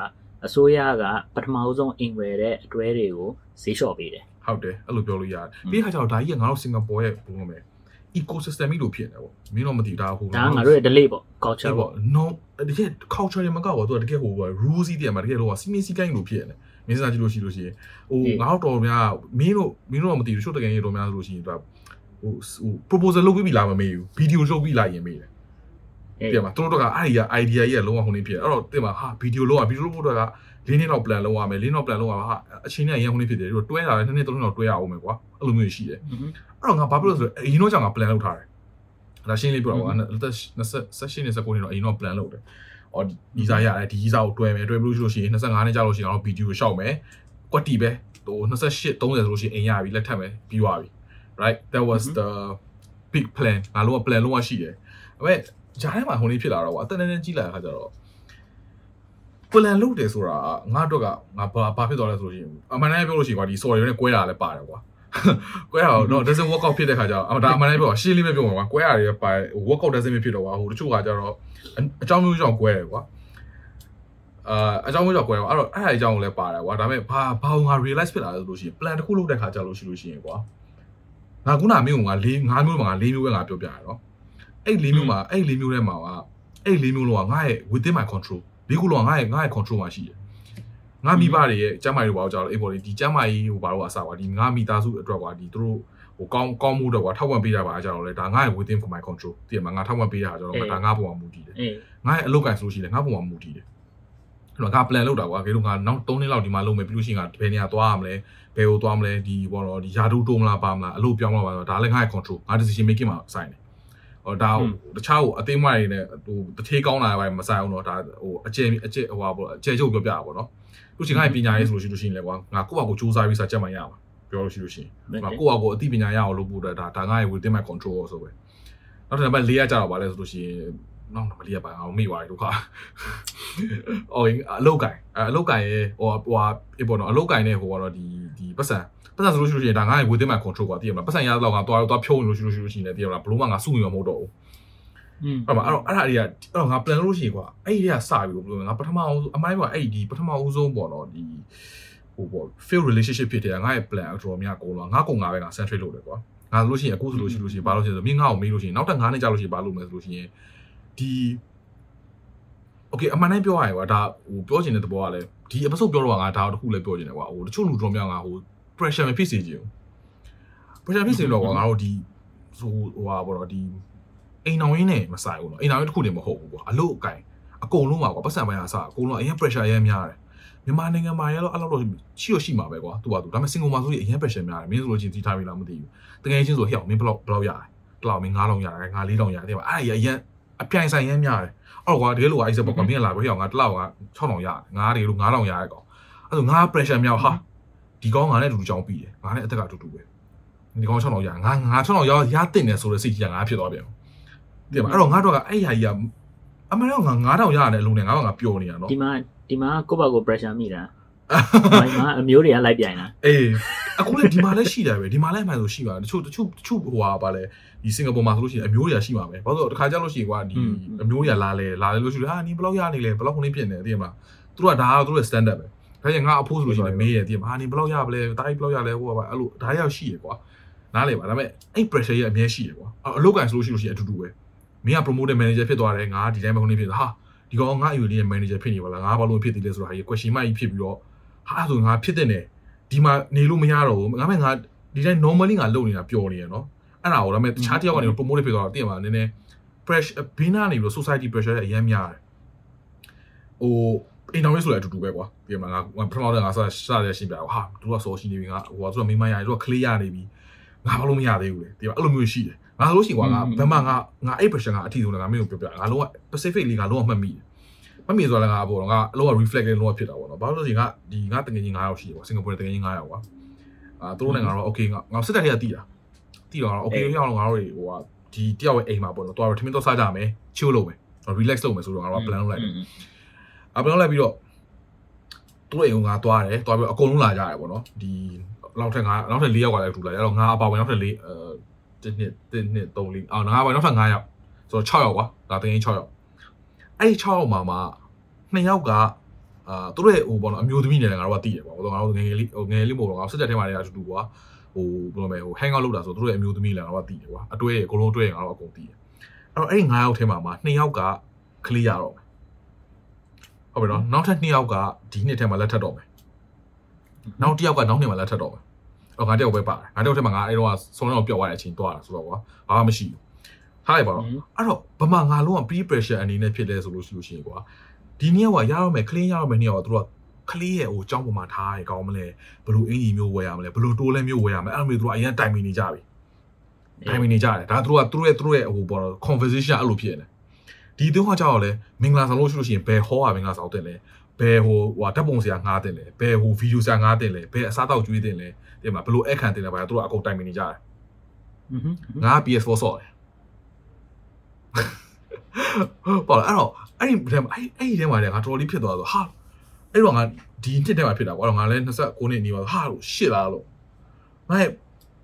အစိုးရကပထမဆုံးအိမ်ဝယ်တဲ့အတွဲတွေကိုဈေးလျှော့ပေးတယ်
ဟုတ်တယ်အဲ့လိုပြောလို့ရတယ်ပြီးခါကျတော့ဒါကြီးကငါတို့စင်ကာပူရဲ့ဘယ်လိုမလဲ ecosystem ကြီးလိုဖြစ်နေပေါ့မင်းတော့မသိဒါဟို
ဒါကငါတို့ရဲ့ delay ပေါ့ culture
ပေါ့ no တကယ် culture တွေမကောက်တော့သူကတကယ်ဟို rules ကြီးတည်းမှာတကယ်လို့စီမင်းစီကိုင်းလိုဖြစ်နေမင်းစနာကြည့်လို့ရှိလို့ရှိရင်ဟိုငါတို့တော်များမင်းတို့မင်းတို့တော့မသိဘူးချို့တကယ်ကြီးတော်များဆိုလို့ရှိရင်သူက ဟိုဟို proposal လုပ်ပြီးလားမမေးဘူး video လုပ်ပြီးလားရင်မေးတယ်ပြန်မှာသူတို့ကအဲ့ဒီက idea ကြီးကလုံးဝဟိုနေဖြစ်အဲ့တော့တင်မှာဟာ video လုပ်ရ video လုပ်ဖို့တော့က၄နှစ်လောက် plan လုပ်ရမယ်၄နှစ်လောက် plan လုပ်ရမှာဟာအချိန်နဲ့ရန်ကုန်နေဖြစ်တယ်တို့တွဲတာလည်းနှစ်နှစ်သုံးနှစ်လောက်တွဲရအောင်မယ်ကွာအဲ့လိုမျိုးရှိတယ်အဲ့တော့ငါဘာဖြစ်လို့ဆိုတော့အရင်တော့ကြောင့်ငါ plan လုပ်ထားတယ်ဒါရှင်းလေးပြောတော့ကွာလက်28နဲ့29နှစ်တော့အရင်တော့ plan လုပ်တယ်အော်ဒီစားရတယ်ဒီကြီးစားကိုတွဲမယ်တွဲပြီးလို့ရှိရင်25နှစ်ကြာလို့ရှိရင်တော့ဗီဒီယိုရှောက်မယ်ကွက်တီပဲဟို28 30ဆိုလို့ရှိရင်အိမ်ရပြီလက်ထပ်မယ်ပြီးသွားပြီ right that was the big plan ငါလုံးဝ plan လုံးဝရှိတယ်ဒါပေမဲ့ဂျားထဲမှာဟိုနေ့ဖြစ်လာတော့ကွာအသက်နဲ့ကြီးလာတဲ့ခါကျတော့ plan လုပ်တယ်ဆိုတာငါတို့ကငါဘာဘာဖြစ်သွားလဲဆိုလို့ရှိရင်အမှန်တမ်းပြောလို့ရှိရင်ကွာဒီ sorry နဲ့ကွဲတာလည်းပါတယ်ကွာကွဲတာတော့ doesn't work out ဖြစ်တဲ့ခါကျတော့အဒါအမှန်တမ်းပြောရှင်းလေးပဲပြောမှာကွာကွဲရတယ်ပါ work out doesn't ဖြစ်တော့ကွာဟိုတချို့ကကျတော့အကြောင်းမျိုးကြောင့်ကွဲတယ်ကွာအာအကြောင်းကြောင့်ကွယ်ကွာအဲ့တော့အဲ့ဒါအကြောင်းကိုလည်းပါတယ်ကွာဒါပေမဲ့ဘာဘာငါ realize ဖြစ်လာလဲဆိုလို့ရှိရင် plan တစ်ခုလုပ်တဲ့ခါကြာလို့ရှိလို့ရှိရင်ကွာ ငါခုနမင်းကငါ၄၅မျိုးမှာငါ၄မျိုးပဲငါပြောပြရတော့အဲ့၄မျိုးမှာအဲ့၄မျိုးထဲမှာကအဲ့၄မျိုးလောကငါရဲ့ within my control ဒီခုလောကငါရဲ့ငါရဲ့ control မှာရှိတယ်ငါမိဘတွေရဲ့ကျမ်းမာရေးဘာလို့ကြောက်လဲအေးပေါ်ဒီကျမ်းမာရေးဟိုဘာလို့အစားကွာဒီငါမိသားစုအတွက်ကွာဒီသူတို့ဟိုကောင်းကောင်းမှုတော့ကွာထောက်ပံ့ပေးတာပါအကြောင်းလဲဒါငါရဲ့ within for my control တည်မှာငါထောက်ပံ့ပေးတာအကြောင်းဒါငါပုံမှာမူတည်တယ်
အေး
ငါရဲ့အလုပ်ကိုင်ဆိုလို့ရှိရင်ငါပုံမှာမူတည်တယ် အဲ့တော့ငါ plan လုပ်တာကွာခေလို့ငါနောက်3နှစ်လောက်ဒီမှာလုပ်မယ်ပြီးလို့ရှိရင်ငါဘယ်နေရာသွားရမလဲဘယ်ကိုသွားမလဲဒီဘောတော့ဒီယာတူတိုးမလားပါမလားအလုပ်ပြောင်းမလားပါဒါလည်းငါရဲ့ control ငါ decision making မှာဆိုင်တယ်ဟောဒါတခြားဟိုအသေးမတွေနဲ့ဟိုတထေးကောင်းတာပဲမဆိုင်အောင်တော့ဒါဟိုအကျဲအကျဲဟိုဟာပေါ့အကျဲချုပ်ပြောပြတာပေါ့နော်လို့ရှိရင်ငါရဲ့ပညာရေးဆိုလို့ရှိလို့ရှိရင်လည်းကွာငါကိုယ့်ဘာကိုစူးစမ်းပြီးစာချက်မှရမှာပြောလို့ရှိလို့ရှိရင်
ဟုတ်
ငါ
တယ်
ကိုယ့်ဘာကိုအသိပညာရအောင်လုပ်ဖို့အတွက်ဒါဒါငါရဲ့ within my control ဆိုပဲနောက်တစ်နံပါတ်၄ရကြတော့ဗာလဲဆိုလို့ရှိရင် နောက်နံပါတ်၄ရပါအောင်မိသွားပြီဒုက္ခအော်အလုတ်ကင်အလုတ်ကင်ရဲ့ဟိုဟိုဟာအေးပေါ့နော်အလုတ်ကင်နဲ့ဟိုကတော့ဒီဒီပတ်စံပတ်စံဆိုလို့ရှိရင်ဒါငါရဲ့ within my control กว่าတည်ရမလားပတ်စံရတော့ငါသွားသွားဖြုံးလို့ရှိလို့ရှိလို့ရှိရင်တည်ရမလားဘလို့မှငါစုနေမှာမဟုတ်တော့ဘူး
อืม
ဟုတ်ပါအဲ့တော့အဲ့ဒါတွေကအဲ့တော့ငါ plan လို့ရှိရင်ကွာအဲ့ဒီတွေကစပြီလို့ပြောငါပထမအောင်အမိုင်းကအဲ့ဒီပထမဦးဆုံးပေါ့နော်ဒီဟိုပေါ့ fail relationship ဖြစ်တဲ့ငါရဲ့ plan အတော်များကုန်တော့ငါကုန်ငါပဲငါ centrate လုပ်တယ်ကွာငါလို့ရှိရင်အခုဆိုလို့ရှိလို့ရှိရင်ဘာလို့ရှိရင်ဆိုမင်းငါ့ကိုမေးလို့ရှိရင်နောက်တက်9နှစ်ကြာလို့ရှိရင်ဘာလုပ်မလဲဆိုလို့ရှိရင် ဒီ okay အမှန်တမ်းပြောရရင်ကွာဒါဟိုပြောချင်တဲ့သဘောကလည်းဒီ episode ပြောတော့ငါဒါတခုလည်းပြောချင်တယ်ကွာဟိုတချို့လူတော်များငါဟို pressure မဖြစ်စေချင်ဘူး pressure ဖြစ်စေတော့ကွာငါတို့ဒီဟိုဟိုဟာပေါ့တော့ဒီ အိမ်တော်ရင်းနဲ့မဆိုင်ဘူးเนาะအိမ်တော်ရင်းတစ်ခုတည်းမဟုတ်ဘူးကွာအလို့အကင်အကုန်လုံးပါကွာပတ်စံပိုင်းအစားအကုန်လုံးအရင် pressure အရင်များတယ်မြန်မာနိုင်ငံမှာရတော့အဲ့လိုတော့ရှိရရှိမှာပဲကွာသူကသူဒါပေမဲ့ single မှာဆိုရင်အရင် pressure များတယ်မင်းဆိုလို့ချင်းတီးထားပြီလားမသိဘူးတကယ်ချင်းဆိုဟျောက်မင်းဘလောက်ဘလောက်ရတယ်တလောက်မင်း9000ရတယ်ငါ4000ရတယ်တဲ့ပါအဲ့ဒါအရင် အပြိုင်ဆိုင်ရမ်းများတယ်အဲ့တော့ကွာတကယ်လို့အဲ့စပေါ့ကွာမင်းလာပြီးဟျောက်ငါတလောက်က6000ရတယ်ငါတကယ်လို့9000ရတဲ့ကောင်အဲ့ဒါငါ pressure များဟာဒီကောင်ငါနဲ့အတူတူကြောင်းပြီးတယ်ငါနဲ့အသက်ကတူတူပဲဒီကောင်6000ရငါငါ6000ရရတင်တယ်ဆိုတဲ့စိတ်ကြီးကငါဖြစ်သွားပြန်တယ်ပါအဲ့တော့ငါတို့ကအဲ့ဟာကြီးကအမှန်တော့ငါ9000ရရတယ်အလုံးနဲ့ငါကငါပျော်နေတာနော်
ဒီမှာဒီမှာကိုယ့်ဘာကို pressure မိတာ မိုင်းမှာအမျိုးတွေကလိုက်ပြိုင်တာ
အေးအခုလည်းဒီမှာလည်းရှိတယ်ပဲဒီမှာလည်းအမှန်ဆိုရှိပါတယ်တချို့တချို့တချို့ဟိုဟာပါလဲဒီစင်ကာပူမှာဆိုလို့ရှိရင်အမျိုးတွေကရှိမှာပဲဘာလို့လဲတခါကြလို့ရှိရင်ကွာဒီအမျိုးတွေကလာလဲလာလဲလို့ရှိရင်ဟာနီဘလောက်ရနေလဲဘလောက်ခုနေဖြစ်နေတယ်သိရမလားသူတို့ကဒါကသူတို့ရဲ့ standard ပဲဒါကြောင့်ငါအဖိုးဆိုလို့ရှိရင်မေးရသိရမလားဟာနီဘလောက်ရပါလဲတားကြီးဘလောက်ရလဲဟိုကပါအဲ့လိုဒါရောက်ရှိရကွာနားလေပါဒါပေမဲ့အဲ့ pressure ရဲ့အမြဲရှိရကွာအလုပ်ကန်ဆိုလို့ရှိလို့ရှိရင်အတူတူပဲမင်းက promoter manager ဖြစ်သွားတယ်ငါဒီတိုင်းပဲခုနေဖြစ်တာဟာဒီကောင်ငါအယူလေးရဲ့ manager ဖြစ်နေပါလားငါဘာလို့ဖြစ်သေးလဲဆိုတာဟာ question mark ကြီးဖြစ်ပြီးတော့ ဟာအဲ့ဆိုငါဖြစ်တဲ့နေဒီမှာနေလို့မရတော့ဘူးငါမဲ့ငါဒီတိုင်း normally ငါလုပ်နေတာပျော်နေရနော်အဲ့ဒါကိုဒါပေမဲ့တခြားတစ်ယောက်ကနေ promote ဖြစ်သွားတော့တည်မှာနည်းနည်း pressure ဘေးနားနေပြီးတော့ society pressure အရင်များတယ်ဟိုအိမ်တော်ရေးဆိုလည်းအတူတူပဲကွာတည်မှာငါပထမတော့ငါစစရရှင်းပြတော့ဟာသူကစောရှိနေပြီငါဟိုကသူကမိမရရသူက clear ရနေပြီငါဘာလို့မရသေးဘူးလေတည်မှာအဲ့လိုမျိုးရှိတယ်ငါဆိုလို့ရှိရင်ကွာငါဘယ်မှာငါငါအဲ့ pressure ကအထီးဆုံးလည်းငါမင်းကိုပြောပြငါလုံးဝ Pacific လေးငါလုံးဝမှတ်မိတယ် မမိဆိုတော့လည်းငါပေါ့ငါအလုံးဝ reflect လေးလုံးဝဖြစ်တာပေါ့နော်ဘာလို့လဲဆိုရင်ငါဒီငါတကယ်ကြီး9ယောက်ရှိတယ်ကွာစင်ကာပူတကယ်ကြီး9ယောက်ကွာအာသူတို့လည်းငါတော့ okay ငါငါစစ်တပ်ထဲကတည်တာတည်တော့ငါတော့ okay ရောက်တော့ငါတို့တွေဟိုကဒီတယောက်ရဲ့အိမ်မှာပေါ့နော်တော်တော်ထမင်းတော့စားကြမယ် chill လုပ်မယ် relax လုပ်မယ်ဆိုတော့ငါတို့က plan လုပ်လိုက်တယ်အ plan လုပ်လိုက်ပြီးတော့သူတို့အိမ်ကငါသွားတယ်သွားပြီးအကုန်လုံးလာကြတယ်ပေါ့နော်ဒီနောက်ထပ်ငါနောက်ထပ်၄ယောက်ကလည်းထူလာတယ်အဲ့တော့ငါအပါဝင်နောက်ထပ်၄အဲတစ်နှစ်တစ်နှစ်၃၄အော်ငါပါနောက်ထပ်9ယောက်ဆိုတော့6ယောက်ကွာဒါတကယ်6ယောက် အဲ့ဒီ6ယောက်မှာမှာ2ယောက်ကအာသူတို့ရဲ့ဟိုပေါ့နော်အမျိုးသမီးနဲ့လည်းငါတို့ကတည်တယ်ပေါ့ဟိုငါတို့ငယ်ငယ်လေးဟိုငယ်လေးမို့တော့ငါစစ်တပ်ထဲမှာလည်းအတူတူကွာဟိုဘယ်လိုလဲဟို hang out လုပ်တာဆိုသူတို့ရဲ့အမျိုးသမီးလည်းငါတို့ကတည်တယ်ကွာအတွဲအကုန်လုံးအတွဲငါတို့အကုန်တည်တယ်အဲ့တော့အဲ့ဒီ9ယောက်ထဲမှာမှာ2ယောက်က clear ရတော့မယ်ဟုတ်ပြီနော်နောက်ထပ်2ယောက်ကဒီနှစ်ထဲမှာလက်ထပ်တော့မယ်နောက်တစ်ယောက်ကနောက်နှစ်မှာလက်ထပ်တော့မယ်အော်ငါတယောက်ပဲပါတယ်ငါတယောက်ထဲမှာငါအဲ့တော့ဆုံးတော့ပျောက်သွားတဲ့အချိန်သွားတာဆိုတော့ကွာဘာမှမရှိဘူး ဟုတ်ပါဘူးအဲ့တော့ဗမာငါလုံးက pre pressure အနေနဲ့ဖြစ်လဲဆိုလို့ရှိလို့ရှိရင်ကွာဒီနေ့ကွာရအောင်မယ် clean ရအောင်မယ်နေ့ကွာသူတို့ကကလေးရဲ့ဟိုကြောင်းပေါ်မှာထားရကောင်းမလဲဘလို့အင်ကြီးမျိုးဝယ်ရမလဲဘလို့တိုးလဲမျိုးဝယ်ရမလဲအဲ့လိုမျိုးသူတို့အရင်တိုင်မီနေကြပြီတိုင်မီနေကြတယ်ဒါသူတို့ကသူတို့ရဲ့သူတို့ရဲ့ဟိုပေါ် conversation အဲ့လိုဖြစ်နေတယ်ဒီသူကကြောက်လဲမင်္ဂလာဆောင်လို့ရှိလို့ရှိရင်ဘယ်ဟောကမင်္ဂလာဆောင်တင်လဲဘယ်ဟိုဟိုဓာတ်ပုံဆရာငားတင်လဲဘယ်ဟိုဗီဒီယိုဆရာငားတင်လဲဘယ်အစားတောက်ကျွေးတင်လဲဒီမှာဘလို့အခန့်တင်လဲဘာသူတို့ကအကုန်တိုင်မီနေကြတယ်ငါ PS4 ဆော့တယ် ပေါ့လားအဲ့တော့အဲ့ဒီထဲမှာအဲ့အဲ့ဒီထဲမှာလည်းငါတော်တော်လေးဖြစ်သွားဆိုဟာအဲ့တော့ငါဒီနှစ်ထဲမှာဖြစ်တာကွာတော့ငါလည်း29နှစ်နေပါဟာလို့ရှစ်လားလို့ငါရဲ့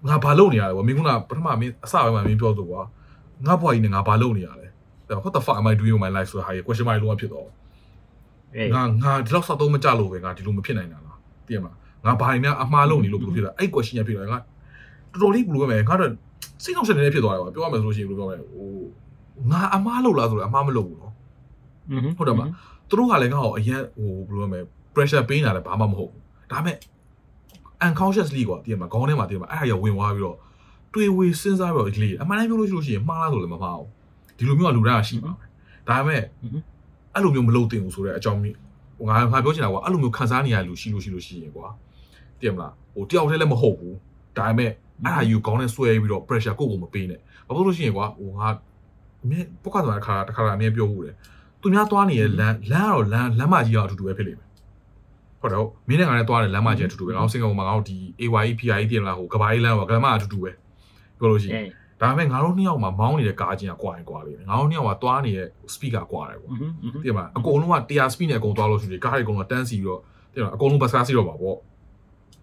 ငါဘာလုပ်နေရလဲကွာမင်းကပထမမင်းအစပိုင်းမှာမင်းပြောဆိုကွာငါဘွားကြီးနဲ့ငါဘာလုပ်နေရလဲ what the fuck am i doing with my life ဆိုဟာရေ question mark လုံးဝဖြစ်သွား
အေး
ငါငါဒီလောက်စောက်သုံးမကြလို့ပဲငါဒီလိုမဖြစ်နိုင်တာလားသိရမလားငါဘာတွေများအမှားလုပ်နေလို့ဘယ်လိုဖြစ်လဲအဲ့ question ရဖြစ်တော့ငါတော်တော်လေးဘယ်လိုပဲငါတော့စိတ်နှောက်ရှက်နေဖြစ်သွားတယ်ကွာပြောရမယ်ဆိုလို့ရှိရင်ဘယ်လိုပြောမလဲဟို ငါအမားလို့လားဆိုတော့အမားမလို့ဘူးနော်ဟုတ်တယ်မလားသူတို့ကလည်းငါ့ကိုအရင်ဟိုဘယ်လိုလဲ pressure ပေးနေတာလည်းဘာမှမဟုတ်ဘူးဒါပေမဲ့ unconsciously ကွာတည်မှာခေါင်းထဲမှာတည်မှာအဲ့ဟာရဝင်သွားပြီးတော့တွေးဝေစဉ်းစားပြီးတော့လေအမှန်တမ်းပြောလို့ရှိလို့ရှိရင်မှားလားဆိုလည်းမမှားဘူးဒီလိုမျိုးကလူတိုင်းကရှိပါမယ်ဒါပေမဲ့အဲ့လိုမျိုးမလုပ်သင့်ဘူးဆိုတဲ့အကြောင်းမျိုးဟိုငါငါပြောချင်တာကွာအဲ့လိုမျိုးခံစားနေရလူရှိလို့ရှိလို့ရှိရင်ကွာတည်မလားဟိုတယောက်တည်းလည်းမဟုတ်ဘူးဒါပေမဲ့အဲ့ဒါယူကောင်းနဲ့ဆွဲပြီးတော့ pressure ကိုယ့်ကိုမပေးနဲ့ဘာလို့လို့ရှိရင်ကွာဟိုငါ အမြဲပုတ်ခတ်သွားတဲ့ခါတခါကအမြဲပြောဘူးတယ်သူများသွားနေတဲ့လမ်းလမ်းကတော့လမ်းလမ်းမကြီးကအတူတူပဲဖြစ်နေမယ်ဟုတ်တော့မင်းနဲ့ငါနဲ့သွားတဲ့လမ်းမကြီးအတူတူပဲငါတို့စင်ကာပူမှာငါတို့ဒီ AYE PIE ပြင်လာဟိုကဘာကြီးလမ်းဟိုကမအတူတူပဲပြောလို့ရှိရင်ဒါပေမဲ့ငါတို့နှစ်ယောက်မှာမောင်းနေတဲ့ကားချင်းကကွာရင်ကွာပြီငါတို့နှစ်ယောက်မှာသွားနေတဲ့ speaker ကွာတယ်
ပေါ့
တိရမအကုန်လုံးက100 speed နဲ့အကုန်သွားလို့ရှိရင်ကားတွေအကုန်လုံးတန်းစီပြီးတော့တိရမအကုန်လုံးဘတ်စကားစီတော့ပါပေါ့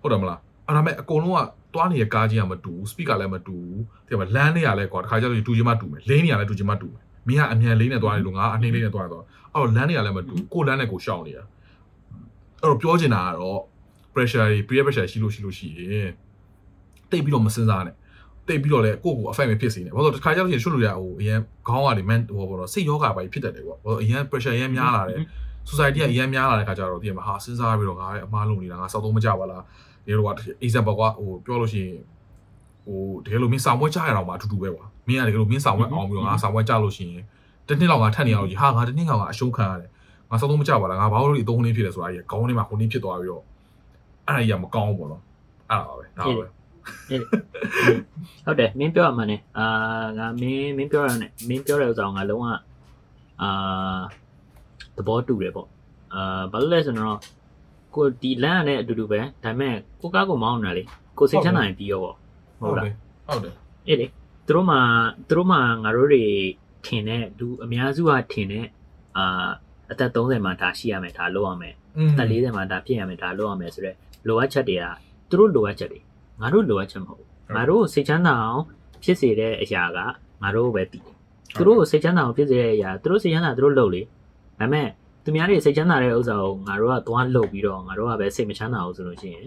ဟုတ်တယ်မလားအဲ့ဒါမဲ့အကုန်လုံးက သွားနေတဲ့ကားကြီးကမတူဘူး speaker လည်းမတူဘူးတည်မလားလမ်းတွေကလည်းကွာတခါကျတော့တူချင်းမှတူမယ်လင်းတွေကလည်းတူချင်းမှတူမယ်မင်းကအမြန်လေးနဲ့သွားတယ်လို့ငါအနှင်းလေးနဲ့သွားတယ်တော့အဲ့တော့လမ်းတွေကလည်းမတူကိုလမ်းနဲ့ကိုရှောင်နေတာအဲ့တော့ပြောချင်တာကတော့ pressure တွေ peer pressure ရှိလို့ရှိလို့ရှိရင်တိတ်ပြီးတော့မစင်စားနဲ့တိတ်ပြီးတော့လည်းကိုယ့်ကို affect မဖြစ်စေနဲ့ဘာလို့တခါကျတော့ရှင်ရွှတ်လို့ရဟိုအရင်ခေါင်းကနေ man ဟိုဘောတော့စိတ်ယောဂပါဖြစ်တတ်တယ်ကွာဘာလို့အရင် pressure ရမ်းများလာတယ် society ကအရင်များလာတဲ့ခါကျတော့ဒီမှာဟာစဉ်းစားပြီးတော့ငါရဲ့အမားလုံးနေတာငါစောက်သုံးမကြပါလား ဒီလိုက example ကွာဟိုပြောလို့ရှိရင်ဟိုတကယ်လို့မင်းဆောင်ပွဲကြားရအောင်မှာအတူတူပဲကွာမင်းကတကယ်လို့မင်းဆောင်ပွဲအောင်ပြီးတော့ငါဆောင်ပွဲကြားလို့ရှိရင်တစ်နှစ်လောက်ငါထပ်နေရလို့ကြီးဟာငါတစ်နှစ်ကောင်ကအရှုံးခံရတယ်ငါစောက်သုံးမကြပါလားငါဘာလို့ဒီအသုံးခင်းဖြစ်လဲဆိုတာကြီးခေါင်းထဲမှာခုန်နေဖြစ်သွားပြီးတော့အဲ့ဒါကြီးကမကောင်းဘူးပေါ့နော်အဲ့ဒါပါပဲဒါပါပဲ
ဟုတ်တယ်မင်းပြောရမှန်းねအာငါမင်းမင်းပြောရနဲ့မင်းပြောတဲ့ဥစ္စာကိုငါလုံးဝအာသဘောတူတယ်ပေါ့အာဘာလို့လဲဆိုတော့ ကိုဒီလမ်းနဲ့အတူတူပဲဒါပေမဲ့ကိုကားကိုမောင်းနေတာလေကိုစိတ်ချမ်းသာရင်ပြီးရောပေါ့ဟုတ်လား
ဟုတ်တယ်
အေးလေသူတို့မှသူတို့မှငါတို့တွေထင်တဲ့လူအများစုကထင်တဲ့အာအသက်30မှာဒါရှိရမယ်ဒါလုပ်ရမယ်
อืม
အသက်40မှာဒါဖြစ်ရမယ်ဒါလုပ်ရမယ်ဆိုတော့လိုအပ်ချက်တွေကသူတို့လိုအပ်ချက်တွေငါတို့လိုအပ်ချက်မဟုတ်ဘူးငါတို့စိတ်ချမ်းသာအောင်ဖြစ်စေတဲ့အရာကငါတို့ပဲတည်တယ်သူတို့ကိုစိတ်ချမ်းသာအောင်ဖြစ်စေတဲ့အရာသူတို့စိတ်ချမ်းသာသူတို့လုပ်လေဒါပေမဲ့ သူများတွေစိတ်ချမ်းသာတဲ့ဥစ္စာကိုငါတို့ကသွားလုပ်ပြီးတော့ငါတို့ကပဲစိတ်မချမ်းသာအောင်ဆိုလို့ရှိရင်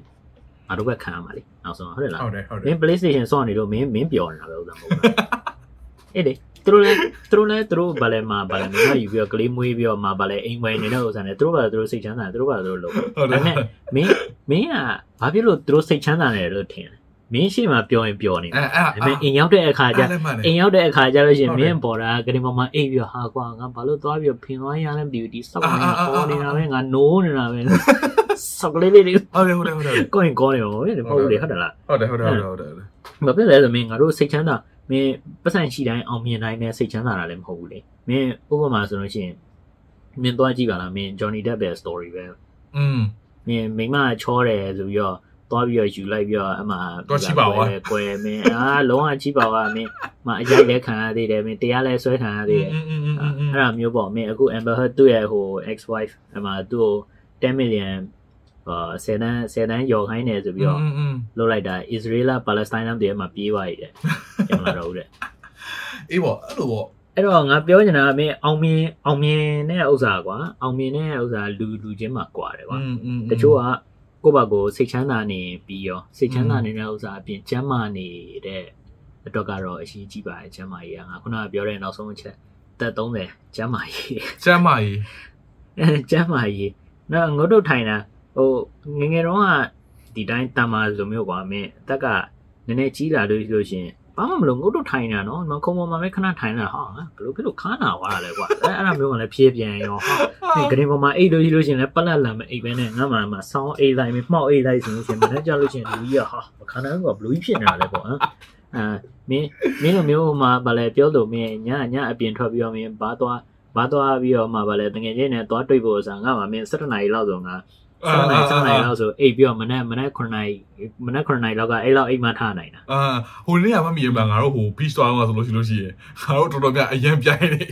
ငါတို့ပဲခံရမှာလေနောက်ဆုံးဟုတ်တယ်လား
ဟုတ်တယ်ဟုတ်တ
မ
ယ်
င်း PlayStation ဆော့နေလို့မင်းမင်းပျော်နေတာပဲဥစ္စာမဟုတ်လားအေးလေသူတို့လည်းသူတို့လည်းသူတို့ဘာလဲမှာဘာလဲမင်းကယူပြီးတော့ကလေးမွေးပြီးတော့မှာဘာလဲအိမ်ဝယ်နေတဲ့ဥစ္စာနဲ့သူတို့ဘာလဲသူတို့စိတ်ချမ်းသာသူတို့ဘာလဲသူတို့လုပ်
ဟုတ်တယ်
ဒါပေမဲ့မင်းမင်းကဘာဖြစ်လို့သူတို့စိတ်ချမ်းသာတယ်လို့ထင်လဲ မင်းရှိမှပြောရင်ပြောနေ
အဲ
တယ်
အဲ့
ဒါပေမဲ့အိမ်ရောက်တဲ့အခါကျ
အဲ့လည်းမှန်တယ်
အိမ်ရောက်တဲ့အခါကျလို့ရှိရင်
ဟုတ်
မ
တယ်
င်းပေါ်တာကလေးမမအိပ်ပြီးတော့ဟာကွာငါဘာလို့သွားပြီးတော့ဖင်သွားရလဲမသိဘူးဒီစောက်နေ
အာအာအာ
ပေါ်နေတာပဲငါနိုးနေတာပဲစောက်ကလေးလေးတွေ
ဟုတ်တယ်ဟုတ်တယ်ဟုတ်တယ်
ကိုရင်ကောနေရောမဟုတ်ဘူးလေဟုတ်တယ်လား
ဟုတ်တယ်ဟုတ်တယ်ဟုတ်တယ်ဟုတ်တယ်
ဘာဖြစ်လဲဆိုမင်းငါတို့စိတ်ချမ်းသာမင်းပတ်စံရှိတိုင်းအောင်မြင်တိုင်းနဲ့စိတ်ချမ်းသာတာလည်းမဟုတ်ဘူးလေမင်းဥပမာဆိုလို့ရှိရင်မင်းသွားကြည့်ပါလားမင်း Johnny Depp ရဲ့ story ပဲ
อืม
မင်းမိမချောတယ်ဆိုပြီးတော့ သွားပြီးတော့ယူလိုက်ပြီးတော့အမှ
တော့ချိပါဝါ
ကွယ်မင်းအာလုံးဝချိပါဝါမင်းမအရိုက်လဲခံရသေးတယ်မင်းတရားလဲဆွဲခံရသေးတယ်အဲ့ဒါမျိုးပေါ့မင်းအခု Amber Heard သူ့ရဲ့ဟို ex wife အမှသူ့ကို10 million အာဆယ်တန်းဆယ်တန်းယော်ခိုင်းတယ်ဆိုပြီးတော့လုတ်လိုက်တာ Israel Palestine တွေမှာပြေးသွားရတယ်ကျွန်တော်တို့တဲ့
အေးပေါ့အဲ့လိုပေါ့
အဲ့တော့ငါပြောချင်တာကမင်းအောင်မြင်အောင်မြင်တဲ့ဥစ္စာကွာအောင်မြင်တဲ့ဥစ္စာလူလူချင်းမှာကွာတယ်ကွာတချို့က ကိုယ့်ဘာကိုစိတ်ချမ်းသာနေပြီးရောစိတ်ချမ်းသာနေတဲ့ဥစ္စာအပြင်ကျမ်းမာနေတဲ့အတွက်ကတော့အရေးကြီးပါတယ်ကျမ်းမာရေးကငါခုနကပြောတဲ့နောက်ဆုံးအချက်သက်30ကျမ်းမာရေး
ကျမ်းမာရေး
အဲကျမ်းမာရေးနော်ငုတ်တို့ထိုင်တာဟိုငယ်ငယ်တော့ကဒီတိုင်းတမ္မာလိုမျိုးကွာမင်းအသက်ကနည်းနည်းကြီးလာလို့လို့ရှရင် ဘာမှမလို့ငုတ်တို့ထိုင်တာနော်မခုံပေါ်မှာပဲခဏထိုင်တာဟာဘယ်လိုဖြစ်လို့ခါနာသွားတာလဲကွာအဲအဲ့ဒါမျိုးကလည်းဖြည့်ပြန်ရောဟာဒီဂရင်ပေါ်မှာအိတ်လို့ရှိလို့ရှရင်လည်းပလက်လာမယ်အိတ်ပဲနဲ့ငါမှမှဆောင်းအိတ်လိုက်မယ်မှောက်အိတ်လိုက်ဆိုလို့ရှရင်မနေ့ကြလို့ရှရင်လူကြီးကဟာမခံနိုင်ဘူးကဘလူးကြီးဖြစ်နေတာလဲပေါ့ဟမ်အာမင်းမင်းလိုမျိုးမှာဗာလဲပြောလို့မင်းညညအပြင်ထွက်ပြီးတော့မင်းဘာသွားဘာသွားပြီးတော့မှဗာလဲတကယ်ချင်းနဲ့သွားတွေ့ဖို့ဆိုတာငါမှမင်း7နာရီလောက်ဆိုငါ 7နာရီ7နာရီလောက်ဆိုအိတ်ပြီးတော့မနေ့မနေ့9နာရီမနေ့9နာရီလောက်ကအဲ့လောက်အိတ်မှထားနိုင်တာ
အာဟိုနေ့ကမမီရမှာငါတို့ဟို beach သွားတော့ဆိုလို့ရှိလို့ရှိရင်ငါတို့တော်တော်များအရင်ပြိုင်နေ